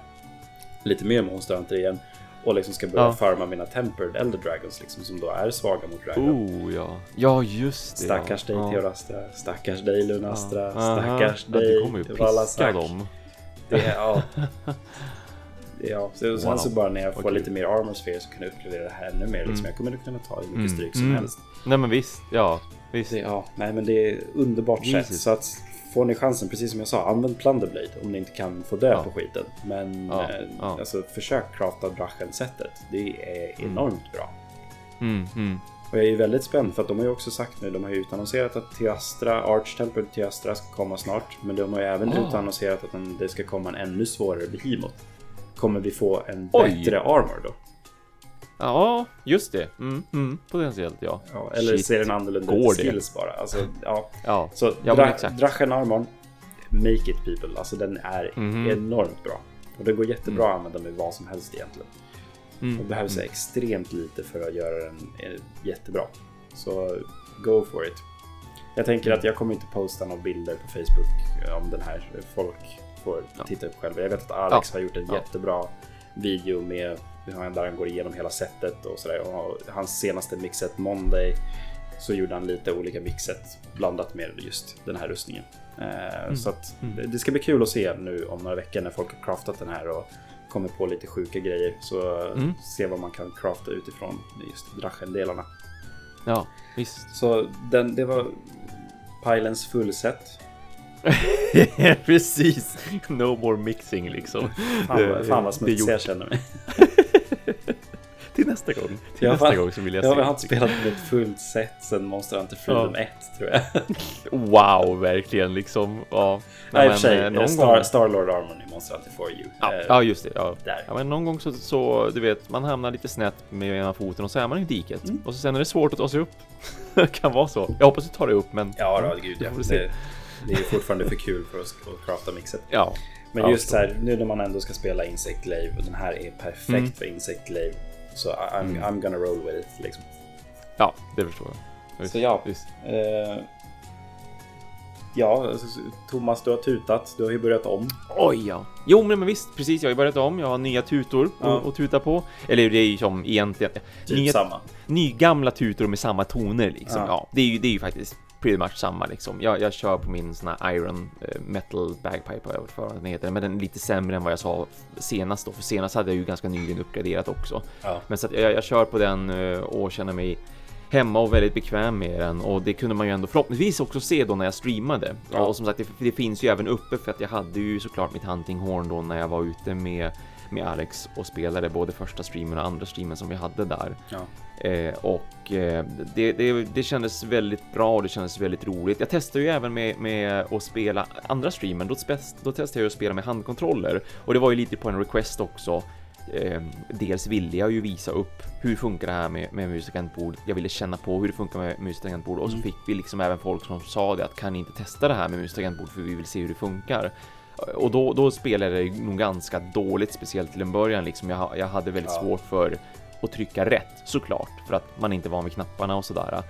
lite mer Monster Hunter igen. Och liksom ska börja Ja. farma mina Tempered Elder Dragons liksom, som då är svaga mot Dragon. Oh, ja. Ja, just det. Stackars dig ja. Teorastra, stackars dig Lunastra, Ja. Aha. stackars Ja, dig Du kommer ju piska dem. Det ja. Ja, så, sen Wow. så bara när jag får Okej. lite mer armor sphere så kan jag uppgradera det här ännu mer. Liksom. Mm. Jag kommer kunna ta hur mycket Mm, stryk som mm. helst. Nej, men visst. Ja, visst. Det, ja, nej men det är underbart sätt. Jesus. Så att får ni chansen, precis som jag sa, använd Plunderblade om ni inte kan få dö Ja. på skiten. Men Ja, eh, ja. Alltså, försök crafta Drachen-sättet. Det är enormt bra. Mm, mm. Och jag är ju väldigt spänd för att de har ju också sagt nu, de har ju utannonserat att Teastra, Arch-Temple Teastra ska komma snart. Men de har ju även Ah. utannonserat att den, det ska komma en ännu svårare Behemoth. Kommer vi få en Oj. bättre armor då? Ja, just det. Mm, mm. Potentiellt, ja. Ja, eller Shit. ser den annorlunda ut skills bara? Alltså, ja. Ja, Så Ja, dra. Drachen Armorn, make it people. Alltså den är Mhm. enormt bra. Och det går jättebra att använda med vad som helst egentligen. mm. Det behövs mm. extremt lite för att göra den eh, jättebra. Så go for it. Jag tänker att jag kommer inte posta några bilder på Facebook eh, om den här. Folk får Ja. titta upp själva. Jag vet att Alex Ja. har gjort en Ja. jättebra video med där han går igenom hela setet och sådär. Och hans senaste mixet Monday så gjorde han lite olika mixet blandat med just den här rustningen. Eh, mm. Så att mm. det ska bli kul att se nu om några veckor när folk har craftat den här och kommer på lite sjuka grejer. Så mm. se vad man kan crafta utifrån just Drachen-delarna. Ja, visst. Så den, det var Pylens fullset. Precis, no more mixing liksom. Fan, fan vad smutsig jag känner mig. till nästa gång. Till jag nästa har, gång så vill jag, jag se. Jag har inte spelat med ett fullt set sen Monster Hunter Freedom ja. 1 tror jag. wow, verkligen liksom. Ja. Nej, i och för sig. Eh, någon Star, gång... Starlord Armor i Monster Hunter for you. Ja, eh, ja just det. Ja. Där. ja, men någon gång så, så, du vet, man hamnar lite snett med ena foten och så är man i diket. Mm. Och så sen är det svårt att ta sig upp. det kan vara så. Jag hoppas du tar dig upp, men... Ja, då, gud ja. Det, det är fortfarande för kul för oss att crafta mixet. Ja. Men just så här, nu när man ändå ska spela Insect Glaive och den här är perfekt mm. för Insect Glaive. Så I'm, mm. I'm gonna roll with it liksom. Ja, det förstår jag. Så ja. Eh, ja, alltså, Thomas, du har tutat. Du har ju börjat om. Oj, ja. Jo, men visst, precis. Jag har ju börjat om. Jag har nya tutor ja. att tuta på. Eller det är ju som egentligen... Typ nya, samma. Nygamla tutor med samma toner liksom. Ja, ja det, är ju, det är ju faktiskt pretty much samma liksom. Jag, jag kör på min sån här Iron uh, Metal Bagpipe, jag för vad den heter, men den är lite sämre än vad jag sa senast då, för senast hade jag ju ganska nyligen uppgraderat också. Ja. Men så att jag, jag kör på den uh, och känner mig hemma och väldigt bekväm med den och det kunde man ju ändå förhoppningsvis också se då när jag streamade. Ja. Och som sagt, det, det, finns ju även uppe för att jag hade ju såklart mitt hunting horn då när jag var ute med med Alex och spelade både första streamen och andra streamen som vi hade där. Ja. Eh, och eh, det, det, det kändes väldigt bra och det kändes väldigt roligt. Jag testade ju även med, med att spela andra streamen. Då, då testade jag att spela med handkontroller och det var ju lite på en request också. Eh, dels ville jag ju visa upp hur funkar det här med, med musikantbord. Jag ville känna på hur det funkar med musikantbord och så mm. fick vi liksom även folk som sa det att kan ni inte testa det här med musikantbord för vi vill se hur det funkar. Och då, då spelade det nog ganska dåligt, speciellt till en början. Liksom jag, jag hade väldigt ja. svårt för att trycka rätt såklart, för att man inte är van vid knapparna och sådär.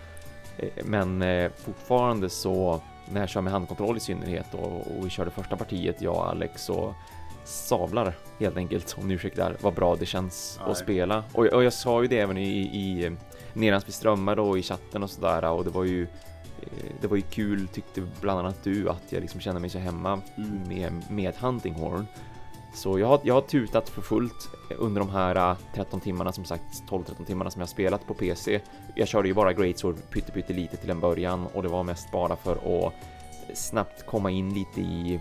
Eh, men eh, fortfarande så när jag kör med handkontroll i synnerhet och, och vi körde första partiet, jag och Alex och savlar helt enkelt om ni ursäktar vad bra det känns Nej. att spela. Och, och, jag sa ju det även i, i Nedans vi strömmar och i chatten och sådär och det var ju Eh, det var ju kul tyckte bland annat du att jag liksom kände mig så hemma mm. med, med Hunting Horn. Så jag har, jag har tutat för fullt under de här 13 eh, timmarna som sagt 12-13 timmarna som jag spelat på PC. Jag körde ju bara Greatsword pytte, lite till en början och det var mest bara för att snabbt komma in lite i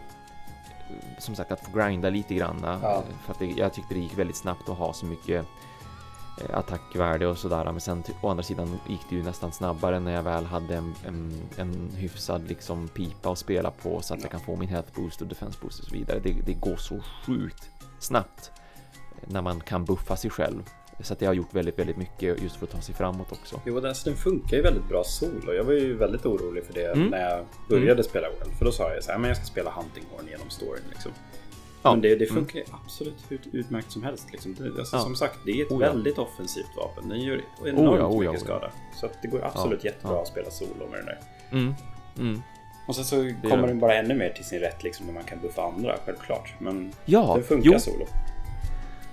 som sagt att få grinda lite granna ja. för att det, jag tyckte det gick väldigt snabbt att ha så mycket attackvärde och sådär. Men sen å andra sidan gick det ju nästan snabbare när jag väl hade en, en, en hyfsad liksom pipa att spela på så att jag kan få min health boost och defense boost och så vidare. Det, det går så sjukt snabbt när man kan buffa sig själv. Så att det har gjort väldigt, väldigt mycket just för att ta sig framåt också. Jo, alltså, den funkar ju väldigt bra solo. Jag var ju väldigt orolig för det mm. när jag började mm. spela WoW. För då sa jag så här, men jag ska spela Hunting Horn genom storyn liksom. Ja. Men det, det mm. funkar mm. absolut ut, utmärkt som helst. Liksom. Det, alltså, ja. Som sagt, det är ett oh, ja. väldigt offensivt vapen. Den gör enormt oh, oh, mycket skada. Så det går absolut jättebra att spela solo med den där. Mm. Mm. Och sen så kommer den bara ännu mer till sin rätt liksom, när man kan buffa andra, självklart. Men ja, det funkar jo. solo.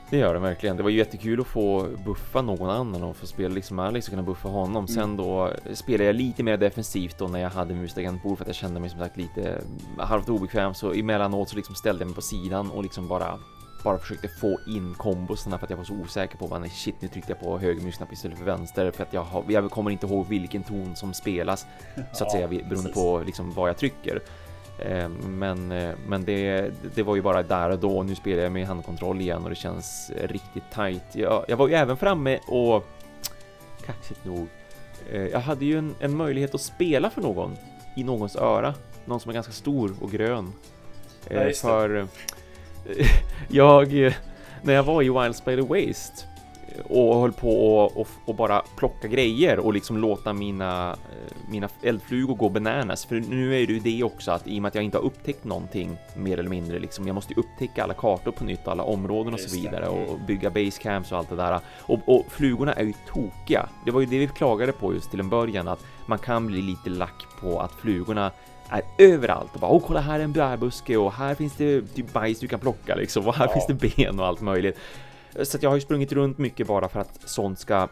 Det gör det verkligen. Det var ju jättekul att få buffa någon annan och få spela liksom Alex och kunna buffa honom. Mm. Sen då spelade jag lite mer defensivt då när jag hade musagentbord för att jag kände mig som sagt lite halvt obekväm. Så emellanåt så liksom ställde jag mig på sidan och liksom bara bara försökte få in kombosarna för att jag var så osäker på vad shit nu tryckte jag på höger musknapp istället för vänster för att jag, har, jag kommer inte ihåg vilken ton som spelas så att säga beroende på liksom vad jag trycker. Eh, men, eh, men det, det var ju bara där och då. Nu spelar jag med handkontroll igen och det känns riktigt tight. Jag, jag var ju även framme och kaxigt nog. Eh, jag hade ju en, en möjlighet att spela för någon i någons öra. Någon som är ganska stor och grön. Ja, för jag, när jag var i Wild Spider Waste och höll på och, och, och, bara plocka grejer och liksom låta mina, eh, mina eldflugor gå bananas. För nu är det ju det också att i och med att jag inte har upptäckt någonting mer eller mindre liksom, jag måste ju upptäcka alla kartor på nytt, alla områden och så vidare och bygga basecamps och allt det där. Och, och flugorna är ju tokiga. Det var ju det vi klagade på just till en början att man kan bli lite lack på att flugorna är överallt och bara åh kolla här är en bärbuske och här finns det typ bajs du kan plocka liksom och här ja. finns det ben och allt möjligt. Så jag har ju sprungit runt mycket bara för att sånt ska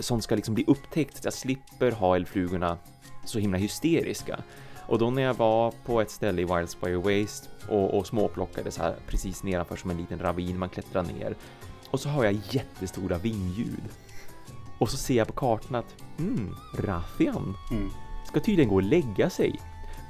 sånt ska liksom bli upptäckt. Så jag slipper ha eldflugorna så himla hysteriska. Och då när jag var på ett ställe i Wildspire Waste och, och småplockade så här precis nedanför som en liten ravin man klättrar ner och så har jag jättestora vindljud. Och så ser jag på kartan att hmm, Rathian Mm. ska tydligen gå och lägga sig.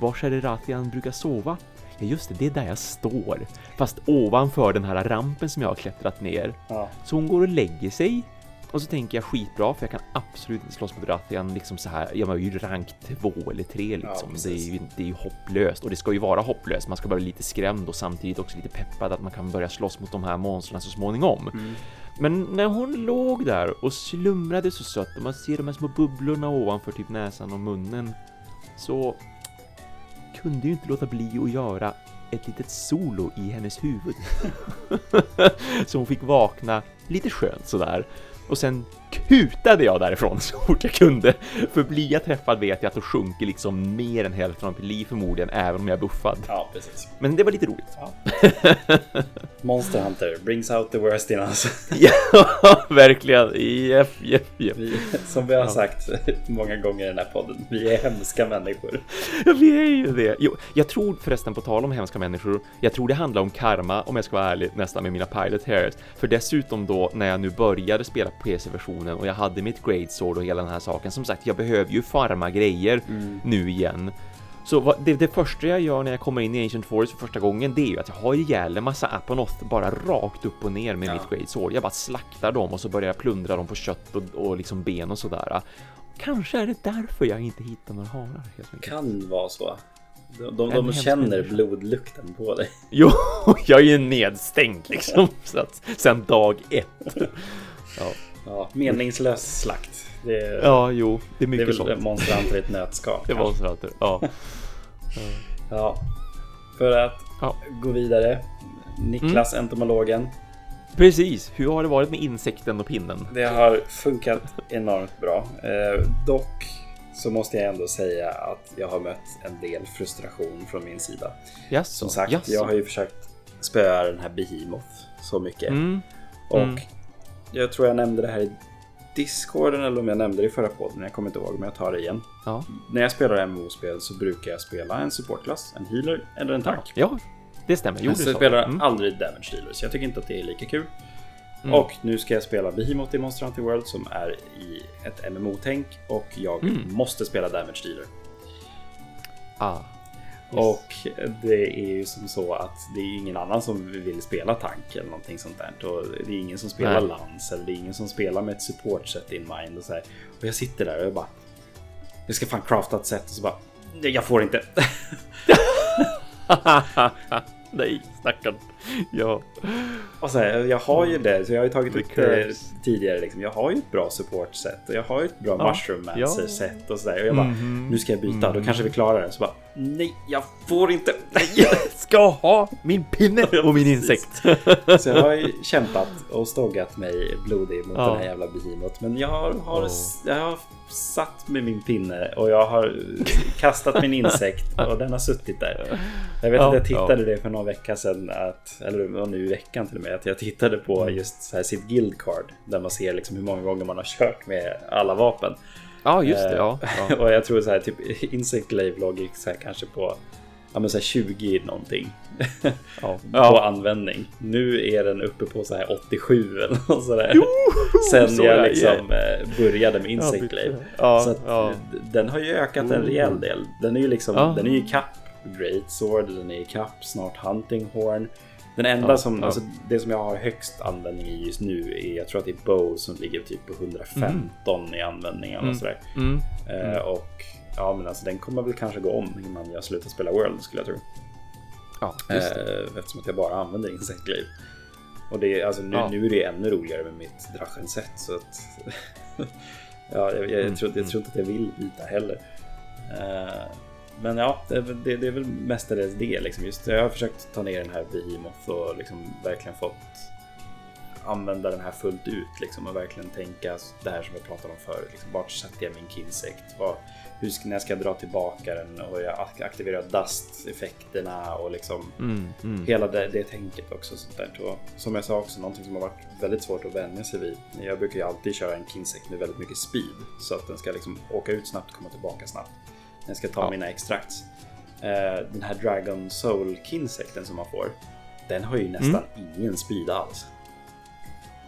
Var är det Rathian brukar sova? Ja just det, det är där jag står. Fast ovanför den här rampen som jag har klättrat ner. Ja. Så hon går och lägger sig. Och så tänker jag skitbra för jag kan absolut inte slåss mot Rathian liksom så här. Jag var ju rank 2 eller 3 liksom. det, är ju, det är ju hopplöst och det ska ju vara hopplöst. Man ska vara lite skrämd och samtidigt också lite peppad att man kan börja slåss mot de här monstren så småningom. Mm. Men när hon låg där och slumrade så sött och man ser de här små bubblorna ovanför typ näsan och munnen så kunde ju inte låta bli att göra ett litet solo i hennes huvud. så hon fick vakna lite skönt sådär. Och sen kutade jag därifrån så fort jag kunde. För blir jag träffad vet jag att då sjunker liksom mer än hälften av mitt liv förmodligen, även om jag är buffad. ja, precis. Men det var lite roligt. Monster Hunter brings out the worst in us. ja, verkligen. Jepp, jepp, jepp. Vi, som vi har Ja. sagt många gånger i den här podden, vi är hemska människor. Ja, vi är ju det. Jo, jag tror förresten på tal om hemska människor, jag tror det handlar om karma om jag ska vara ärlig nästan med mina Pilot Hairs. För dessutom då när jag nu började spela på PC-versionen och jag hade mitt Great Sword och hela den här saken. Som sagt, jag behöver ju farma grejer nu igen. Så vad, det, det första jag gör när jag kommer in i Ancient Forest för första gången, det är ju att jag har ihjäl en massa Aponoth bara rakt upp och ner med Ja. mitt Great Sword. Jag bara slaktar dem och så börjar jag plundra dem på kött och, och liksom ben och sådär. Kanske är det därför jag inte hittar några harar. Kan vara så. De, de, de känner blodlukten på dig. Jo, jag är ju nedstängd liksom så att, sen dag ett. Ja, Ja, meningslös slakt. Det, ja jo, det är det är mycket väl sånt. Monster Hunter i ett nötskal. Det så att, ja. Ja. För att Ja. gå vidare. Niklas, Mm. entomologen. Precis, hur har det varit med insekten och pinnen? Det har funkat enormt bra. Eh, dock så måste jag ändå säga att jag har mött en del frustration från min sida. Jaså, Som sagt, jaså. jag har ju försökt spöa den här Behemoth så mycket. Mm, Och Mm. Jag tror jag nämnde det här i Discorden eller om jag nämnde det i förra podden. Jag kommer inte ihåg, men jag tar det igen. ja. När jag spelar MMO-spel så brukar jag spela en supportklass, en healer eller en tank. ja, det stämmer. Jo, så jag spelar mm. aldrig damage dealers. Jag tycker inte att det är lika kul. Mm. Och nu ska jag spela Behemoth i Monster Hunter World som är i ett MMO-tänk och jag Mm. måste spela damage dealer. Ah, yes. Och det är ju som så att det är ingen annan som vill spela tank eller någonting sånt där. Och det är ingen som spelar Nej. lans eller det är ingen som spelar med ett support set in mind och så här. Och jag sitter där och jag bara. Jag ska fan crafta ett set och så bara. "Nej, Jag får inte. Nej, stackarn. Ja. Och så här, jag har ju det, så jag har ju tagit The upp det tidigare. Liksom. Jag har ju ett bra support set och jag har ju ett bra Ja. mushroom Ja. mancer set och sådär. Och jag bara, Mhm. nu ska jag byta, då kanske vi klarar det. Så bara, nej, jag får inte. Jag ska ha min pinne och min insekt. Så jag har ju kämpat och stångat mig blodig mot Ja. den här jävla behemoth. Men jag har, har, Åh. jag har satt med min pinne och jag har kastat min insekt och den har suttit där. Jag vet Ja, att jag tittade det för någon vecka sedan, att, eller nu i veckan till och med, att jag tittade på Mm. just så här sitt guild card. Där man ser liksom hur många gånger man har kört med alla vapen. Ja, just det. Eh, Ja. ja. och jag tror så här, typ Insect låg så här, kanske på ja, men så här 20 någonting Ja. på Ja. användning. Nu är den uppe på så här 87 eller något sådär. Joho, Sen så jag ja, liksom eh, började med Ja, Insect bytte. Glaive. Ja, så att, den har ju ökat en Mm. rejäl del. Den är ju liksom, den är ju kapp Great Sword, den är kapp snart Hunting Horn. Den enda som, alltså det som jag har högst användning i just nu är, jag tror att det är Bow som ligger typ på 115 i användning eller Mm. sådär. Mm. Eh, och ja, men alltså den kommer väl kanske gå om innan jag slutar spela World skulle jag tro. Ja, just det. Eh, eftersom att jag bara använder Insect Glaive. Och det alltså, nu, Ja. nu är det ännu roligare med mitt Drachenset så att... ja, jag, jag, Mm, tror, jag mm. tror inte att jag vill byta heller. Eh, men ja, det, är väl- det, det är väl mestadels det liksom. Just, jag har försökt ta ner den här Behemoth och liksom verkligen fått använda den här fullt ut liksom, och verkligen tänka det här som vi pratade om förut. Liksom, vart sätter jag min kinsekt? Vad, hur ska, när ska jag dra tillbaka den och jag aktiverar dust-effekterna och liksom Mm, mm. hela det, det tänket också. Sånt där. Och som jag sa också, någonting som har varit väldigt svårt att vänja sig vid. Jag brukar ju alltid köra en kinsekt med väldigt mycket speed så att den ska liksom åka ut snabbt och komma tillbaka snabbt. När jag ska ta Ja. mina extracts. Eh, Den här Dragon Soul kinsekten som man får, den har ju nästan ingen speed alls.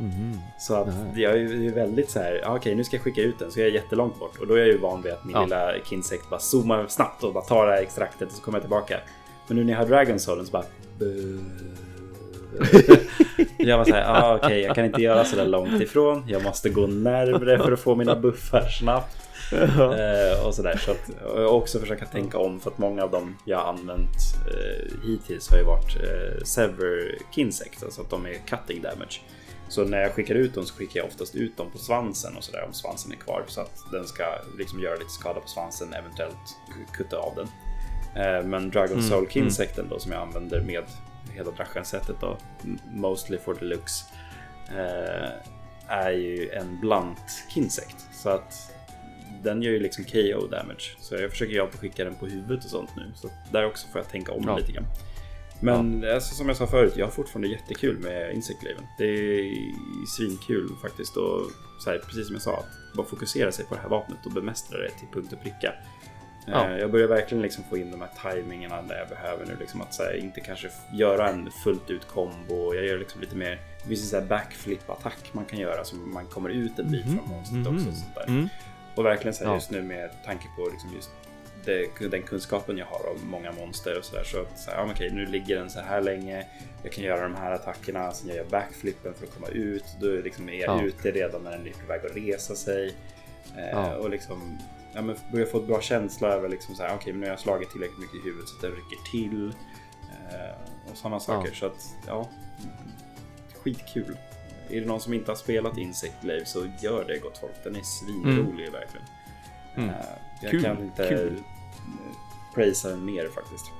Mhm. Så att Nej. jag är ju väldigt så här, ja, okej nu ska jag skicka ut den så jag är jättelångt bort och då är jag ju van vid att min Ja. lilla kinsekt bara zoomar snabbt och bara tar det här extraktet och så kommer jag tillbaka. Men nu när jag har Dragon Soulen så bara... jag var såhär, ah, okej jag kan inte göra sådär långt ifrån. Jag måste gå närmre för att få mina buffar snabbt. Eh, och sådär. Så att, och också försöka tänka om för att många av dem jag har använt eh, hittills har ju varit eh, Sever Kinsect. Alltså att de är cutting damage. Så när jag skickar ut dem så skickar jag oftast ut dem på svansen och sådär om svansen är kvar. Så att den ska liksom göra lite skada på svansen, eventuellt kutta av den. Eh, men Dragon Soul Kinsekten då som jag använder med hela Drachen-sättet då, mostly for looks, eh, är ju en blunt Kinsekt. Så att den gör ju liksom KO damage. Så jag försöker ju alltid skicka den på huvudet och sånt nu. Så där också får jag tänka om Ja. lite grann. Men alltså, som jag sa förut, jag har fortfarande jättekul med Insect Laven. Det är svinkul faktiskt. Och så här, precis som jag sa, att bara fokusera sig på det här vapnet och bemästra det till punkt och pricka. Ja. Eh, Jag börjar verkligen liksom få in de här tajmingarna där jag behöver nu. Liksom att så här, inte kanske göra en fullt ut kombo. Jag gör liksom lite mer, det finns en backflip-attack man kan göra som man kommer ut en bit från monstret också. och Sånt där. Mm. Och verkligen så här Ja. just nu med tanke på liksom just det, den kunskapen jag har om många monster och sådär. Så att så här, ja, okej, nu ligger den så här länge. Jag kan göra de här attackerna, sen gör jag backflippen för att komma ut. Då är liksom är jag Ja. ute redan när den är på väg att resa sig. Eh, Ja. Och liksom ja, men börjar få ett bra känsla över liksom så här, okej, men nu har jag slagit tillräckligt mycket i huvudet så att den rycker till. Eh, och samma saker. Ja. Så att, ja. Skitkul. Är det någon som inte har spelat Insect Lave så gör det gott folk. Den är svinrolig verkligen. Mm. Eh, Jag Kul, kan inte kul. Prisa den mer faktiskt.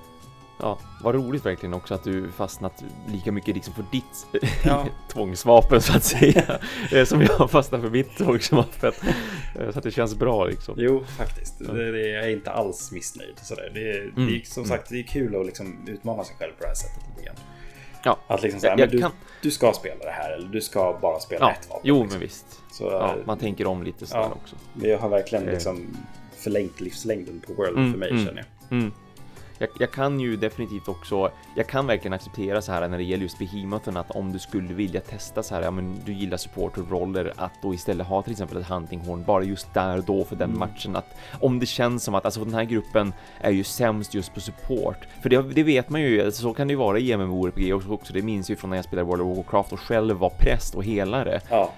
Ja, vad roligt verkligen också att du fastnat lika mycket liksom för ditt Ja. tvångsvapen så att säga. Som jag fastnat för mitt tvångsvapen. Så att det känns bra liksom. Jo, faktiskt. Det, det, jag är inte alls missnöjd. Sådär. Det, är- det Mm. är, som sagt, det är kul att liksom utmana sig själv på det här sättet lite grann. Ja, Att liksom säga, Jag- men jag du, kan- du ska spela det här eller du ska bara spela ja. ett vapen. Jo, liksom. men visst. Så, Ja, eh, man tänker om lite sådär ja. också. Men jag har verkligen Eh. liksom förlängt livslängden på World Mm, för mig mm. känner jag. Mm. Jag, jag kan ju definitivt också, jag kan verkligen acceptera så här när det gäller just Behemoten att om du skulle vilja testa så här, ja men du gillar supporter-roller att då istället ha till exempel ett huntinghorn bara just där och då för den matchen att om det känns som att alltså den här gruppen är ju sämst just på support för det, det vet man ju, alltså, så kan det ju vara i MMORPG också, också, det minns ju från när jag spelade World of Warcraft och själv var präst och helare Ja,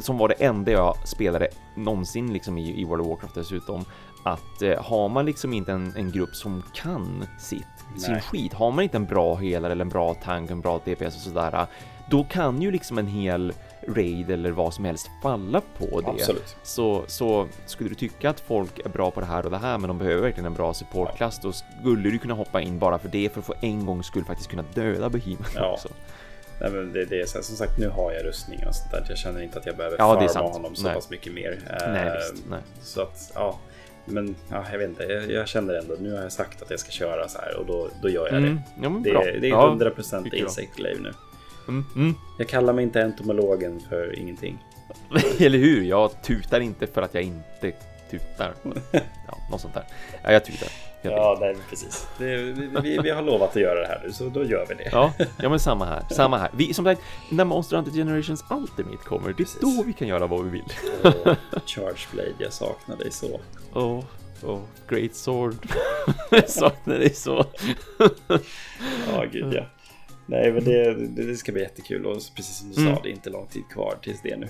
som var det enda jag spelade någonsin liksom i, i World of Warcraft dessutom. Att eh, har man liksom inte en, en grupp som kan sitt, sin skit, har man inte en bra helare eller en bra tank, en bra DPS och sådär, då kan ju liksom en hel raid eller vad som helst falla på det. absolut. Så, så skulle du tycka att folk är bra på det här och det här, men de behöver verkligen en bra supportklass, då skulle du kunna hoppa in bara för det, för att få en gångs skull faktiskt kunna döda Behemoth Ja. också. Nej, men det, det är så som sagt, nu har jag rustningen och sånt där. Jag känner inte att jag behöver Ja, farma honom så Nej. pass mycket mer. Nej, visst. Nej. Så att, ja. Men ja, jag vet inte, jag, jag känner ändå, nu har jag sagt att jag ska köra så här och då, då gör jag Mm. det. Ja, Det, det är Ja, 100% tycker jag. Insect Lave nu. Mm, mm. Jag kallar mig inte entomologen för ingenting. Eller hur? Jag tutar inte för att jag inte tutar. Ja, något sånt där. Ja, jag tutar. Ja, nej, precis. Det, vi, vi, vi har lovat att göra det här nu, så då gör vi det. Ja, ja men samma här. Samma här. Vi, som sagt, när Monster Hunter Generations Ultimate kommer, det är Precis. då vi kan göra vad vi vill. Åh, Charge Blade, jag saknar dig så. Åh, åh, Great Sword. jag saknar dig så. Ja, gud ja. Nej, men det, det, det ska bli jättekul och precis som du Mm. sa, det är inte lång tid kvar tills det nu.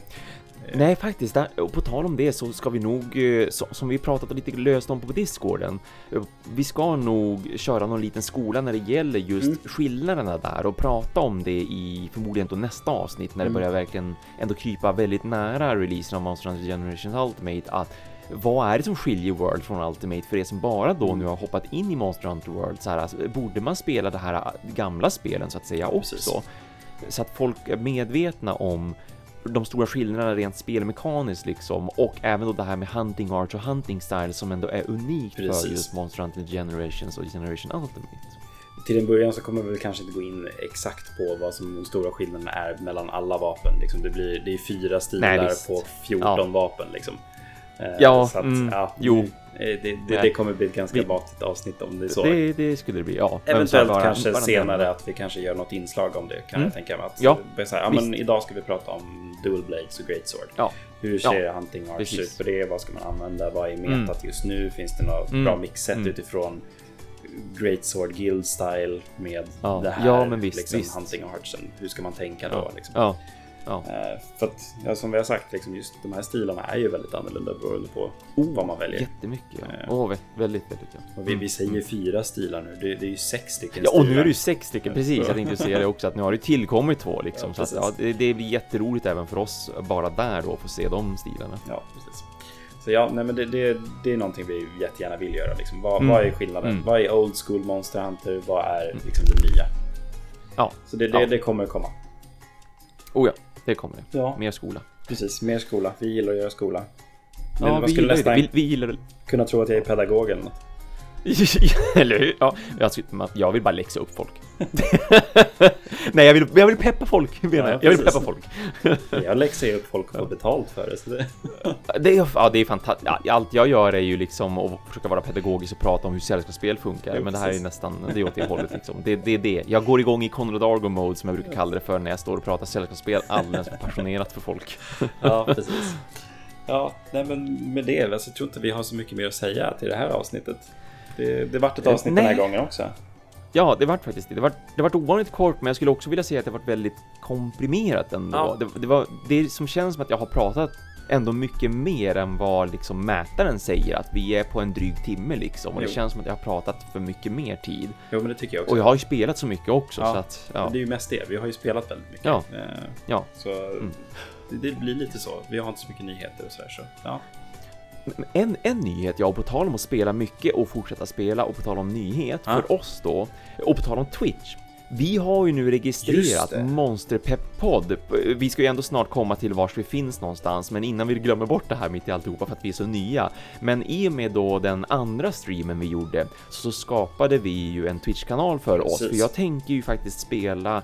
Nej, faktiskt. Där, och på tal om det så ska vi nog, eh, så, som vi pratat lite löst om på Discorden, eh, vi ska nog köra någon liten skola när det gäller just Mm. skillnaderna där och prata om det i förmodligen då nästa avsnitt när det Mm. börjar verkligen ändå krypa väldigt nära releasen av Monster Hunter Generations Ultimate att vad är det som skiljer World från Ultimate för er som bara då nu har hoppat in i Monster Hunter World? Så här, alltså, borde man spela det här gamla spelen så att säga också? Precis. så att folk är medvetna om de stora skillnaderna rent spelmekaniskt liksom och även då det här med hunting arts och hunting style som ändå är unikt Precis. för just Monster Hunter Generations och Generation Ultimate. Till en början så kommer vi väl kanske inte gå in exakt på vad som de stora skillnaderna är mellan alla vapen. Liksom det, blir, det är fyra stilar Nej, på 14 vapen. Liksom. Eh, Ja, att, mm, ja, jo. eh, Det, det, det kommer bli ett ganska Vi- matigt avsnitt om det är så. Det, det skulle det bli, ja. Eventuellt bara- kanske bara senare att vi kanske gör något inslag om det kan Mm. jag tänka mig. Att Ja, så här, ja, men idag ska vi prata om Dual Blades och Great Sword. Ja, Hur ser Ja, Hunting Arts ut på det? Vad ska man använda? Vad är metat Mm. just nu? Finns det något Mm. bra mixset Mm. utifrån Great Sword Guild Style med Ja. det här Ja, men visst, liksom, visst. Hunting Artsen? Hur ska man tänka då? Liksom? Ja. Eh, För att, ja, som vi har sagt, liksom, just de här stilarna är ju väldigt annorlunda beroende på vad man väljer. Jättemycket, ja. Eh. Vä- väldigt, väldigt, ja. Och vi, vi säger fyra stilar nu, det, det är ju sex stycken Ja, och nu är det ju sex stycken, precis. Jag tänkte säga det också, att nu har det tillkommit två liksom. Ja, så att, ja, det, det blir jätteroligt även för oss bara där då, att få se de stilarna. Ja, precis. Så ja, nej, men det, det, det är någonting vi jättegärna vill göra. Liksom. Vad, Mm. vad är skillnaden? Mm. Vad är Old School Monster Hunter? Vad är liksom det nya? Ja, Så det, det, Ja. det kommer komma. oh ja, det kommer det. Ja, Mer skola. precis. Mer skola. Vi gillar att göra skola. Men Ja, man vi skulle gillar ju det. nästan Vi, vi gillar kunna tro att jag är pedagog eller något. Eller hur? Ja, jag, vill bara läxa upp folk. Nej, jag vill, jag vill peppa folk, menar Ja, jag. Jag vill peppa folk. Jag läxar ju upp folk och får betalt för det. Så det... Det är, ja, det är fantastiskt. Ja, allt jag gör är ju liksom att försöka vara pedagogisk och prata om hur sällskapsspel funkar. Jo, men det här är nästan, det är åt det hållet liksom. Det, det är det. Jag går igång i Conrad Argo mode som jag brukar kalla det för när jag står och pratar sällskapsspel alldeles för passionerat för folk. Ja, precis. Ja, nej, men med det, alltså, jag tror inte vi har så mycket mer att säga till det här avsnittet. Det, det vart ett avsnitt den här nej. gången också. Ja, det vart faktiskt det. Det vart, det vart ovanligt kort, men jag skulle också vilja säga att det vart väldigt komprimerat ändå. Ja. Det, det, var, det som känns som att jag har pratat ändå mycket mer än vad liksom mätaren säger att vi är på en dryg timme liksom och det Jo. känns som att jag har pratat för mycket mer tid Jo, men det tycker jag också. och jag har ju spelat så mycket också Ja. så att ja, Det är ju mest det. Vi har ju spelat väldigt mycket. Ja. Eh, ja. Så det, det blir lite så. Vi har inte så mycket nyheter och sådär. Så, ja. En, en nyhet, ja, och på tal om att spela mycket och fortsätta spela och på tal om nyhet Ja. för oss då och på tal om Twitch. Vi har ju nu registrerat. Monsterpepp-podd. Vi ska ju ändå snart komma till vars vi finns någonstans, men innan vi glömmer bort det här mitt i alltihopa för att vi är så nya. Men i och med då den andra streamen vi gjorde så skapade vi ju en Twitch-kanal för oss. Precis. För jag tänker ju faktiskt spela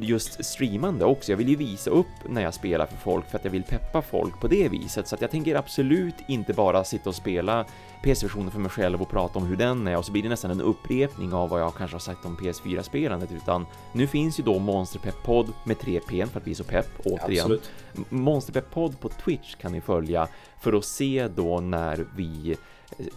just streamande också. Jag vill ju visa upp när jag spelar för folk för att jag vill peppa folk på det viset. Så att jag tänker absolut inte bara sitta och spela PS-versionen för mig själv och prata om hur den är och så blir det nästan en upprepning av vad jag kanske har sagt om PS4-spelandet utan nu finns ju då Monster Pepp podd med 3P för att vi är så pepp återigen. Absolut. Monster Pepp podd på Twitch kan ni följa för att se då när vi eh,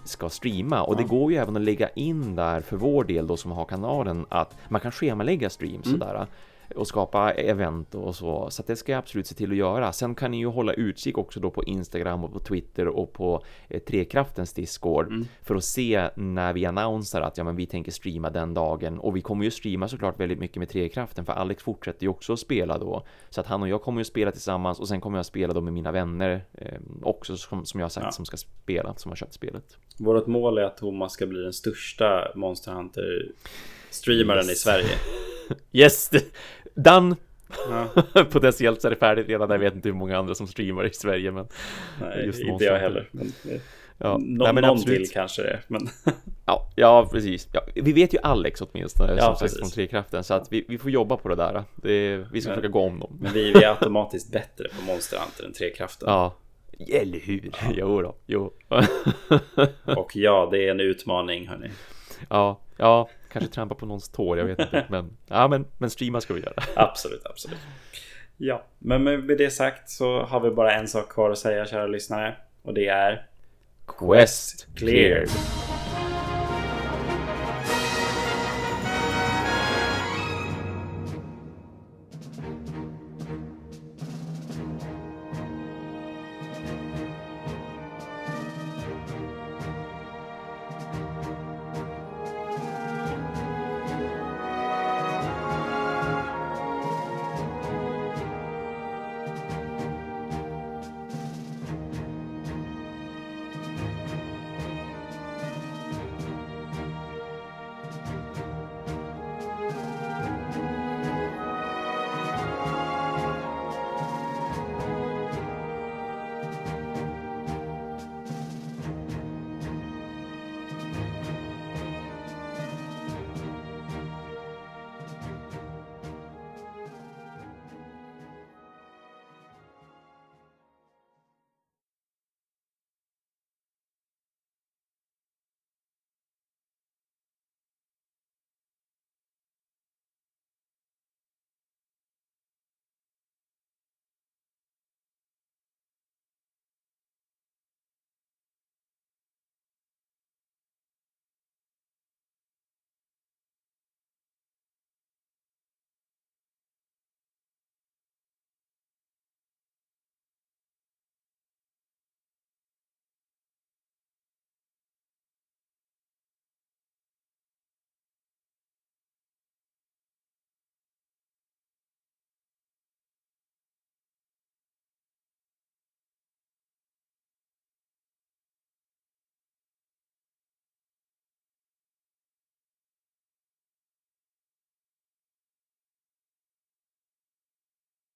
ska streama och det Ja. går ju även att lägga in där för vår del då som har kanalen att man kan schemalägga streams Mm. sådär och skapa event och så, så det ska jag absolut se till att göra. Sen kan ni ju hålla utkik också då på Instagram och på Twitter och på eh, Trekraftens Discord Mm. för att se när vi annonserar att ja, men vi tänker streama den dagen och vi kommer ju streama såklart väldigt mycket med Trekraften för Alex fortsätter ju också att spela då så att han och jag kommer ju spela tillsammans och sen kommer jag spela då med mina vänner eh, också som, som jag har sagt Ja. som ska spela, som har köpt spelet. Vårt mål är att Thomas ska bli den största Monster Hunter streamaren Yes. i Sverige. Yes! Done! Ja, Potentiellt så är det färdigt redan, jag vet inte hur många andra som streamar i Sverige men nej, Just inte jag heller. Men, eh, ja, nå- nej, men någon absolut. till kanske det är. Men Ja, ja precis. Ja, vi vet ju Alex åtminstone Ja, som sagt från Trekraften så att vi, vi får jobba på det där. Det, vi ska Men- försöka gå om dem. Men vi, vi är automatiskt bättre på Monster Hunter än Trekraften. Ja, eller hur? Jo då, jo. Och ja, det är en utmaning hörni. Ja, ja, kanske trampa på någons tår, jag vet inte. Men, ja, men, men streama ska vi göra. Absolut, absolut. Ja, men med det sagt så har vi bara en sak kvar att säga kära lyssnare. Och det är Quest cleared.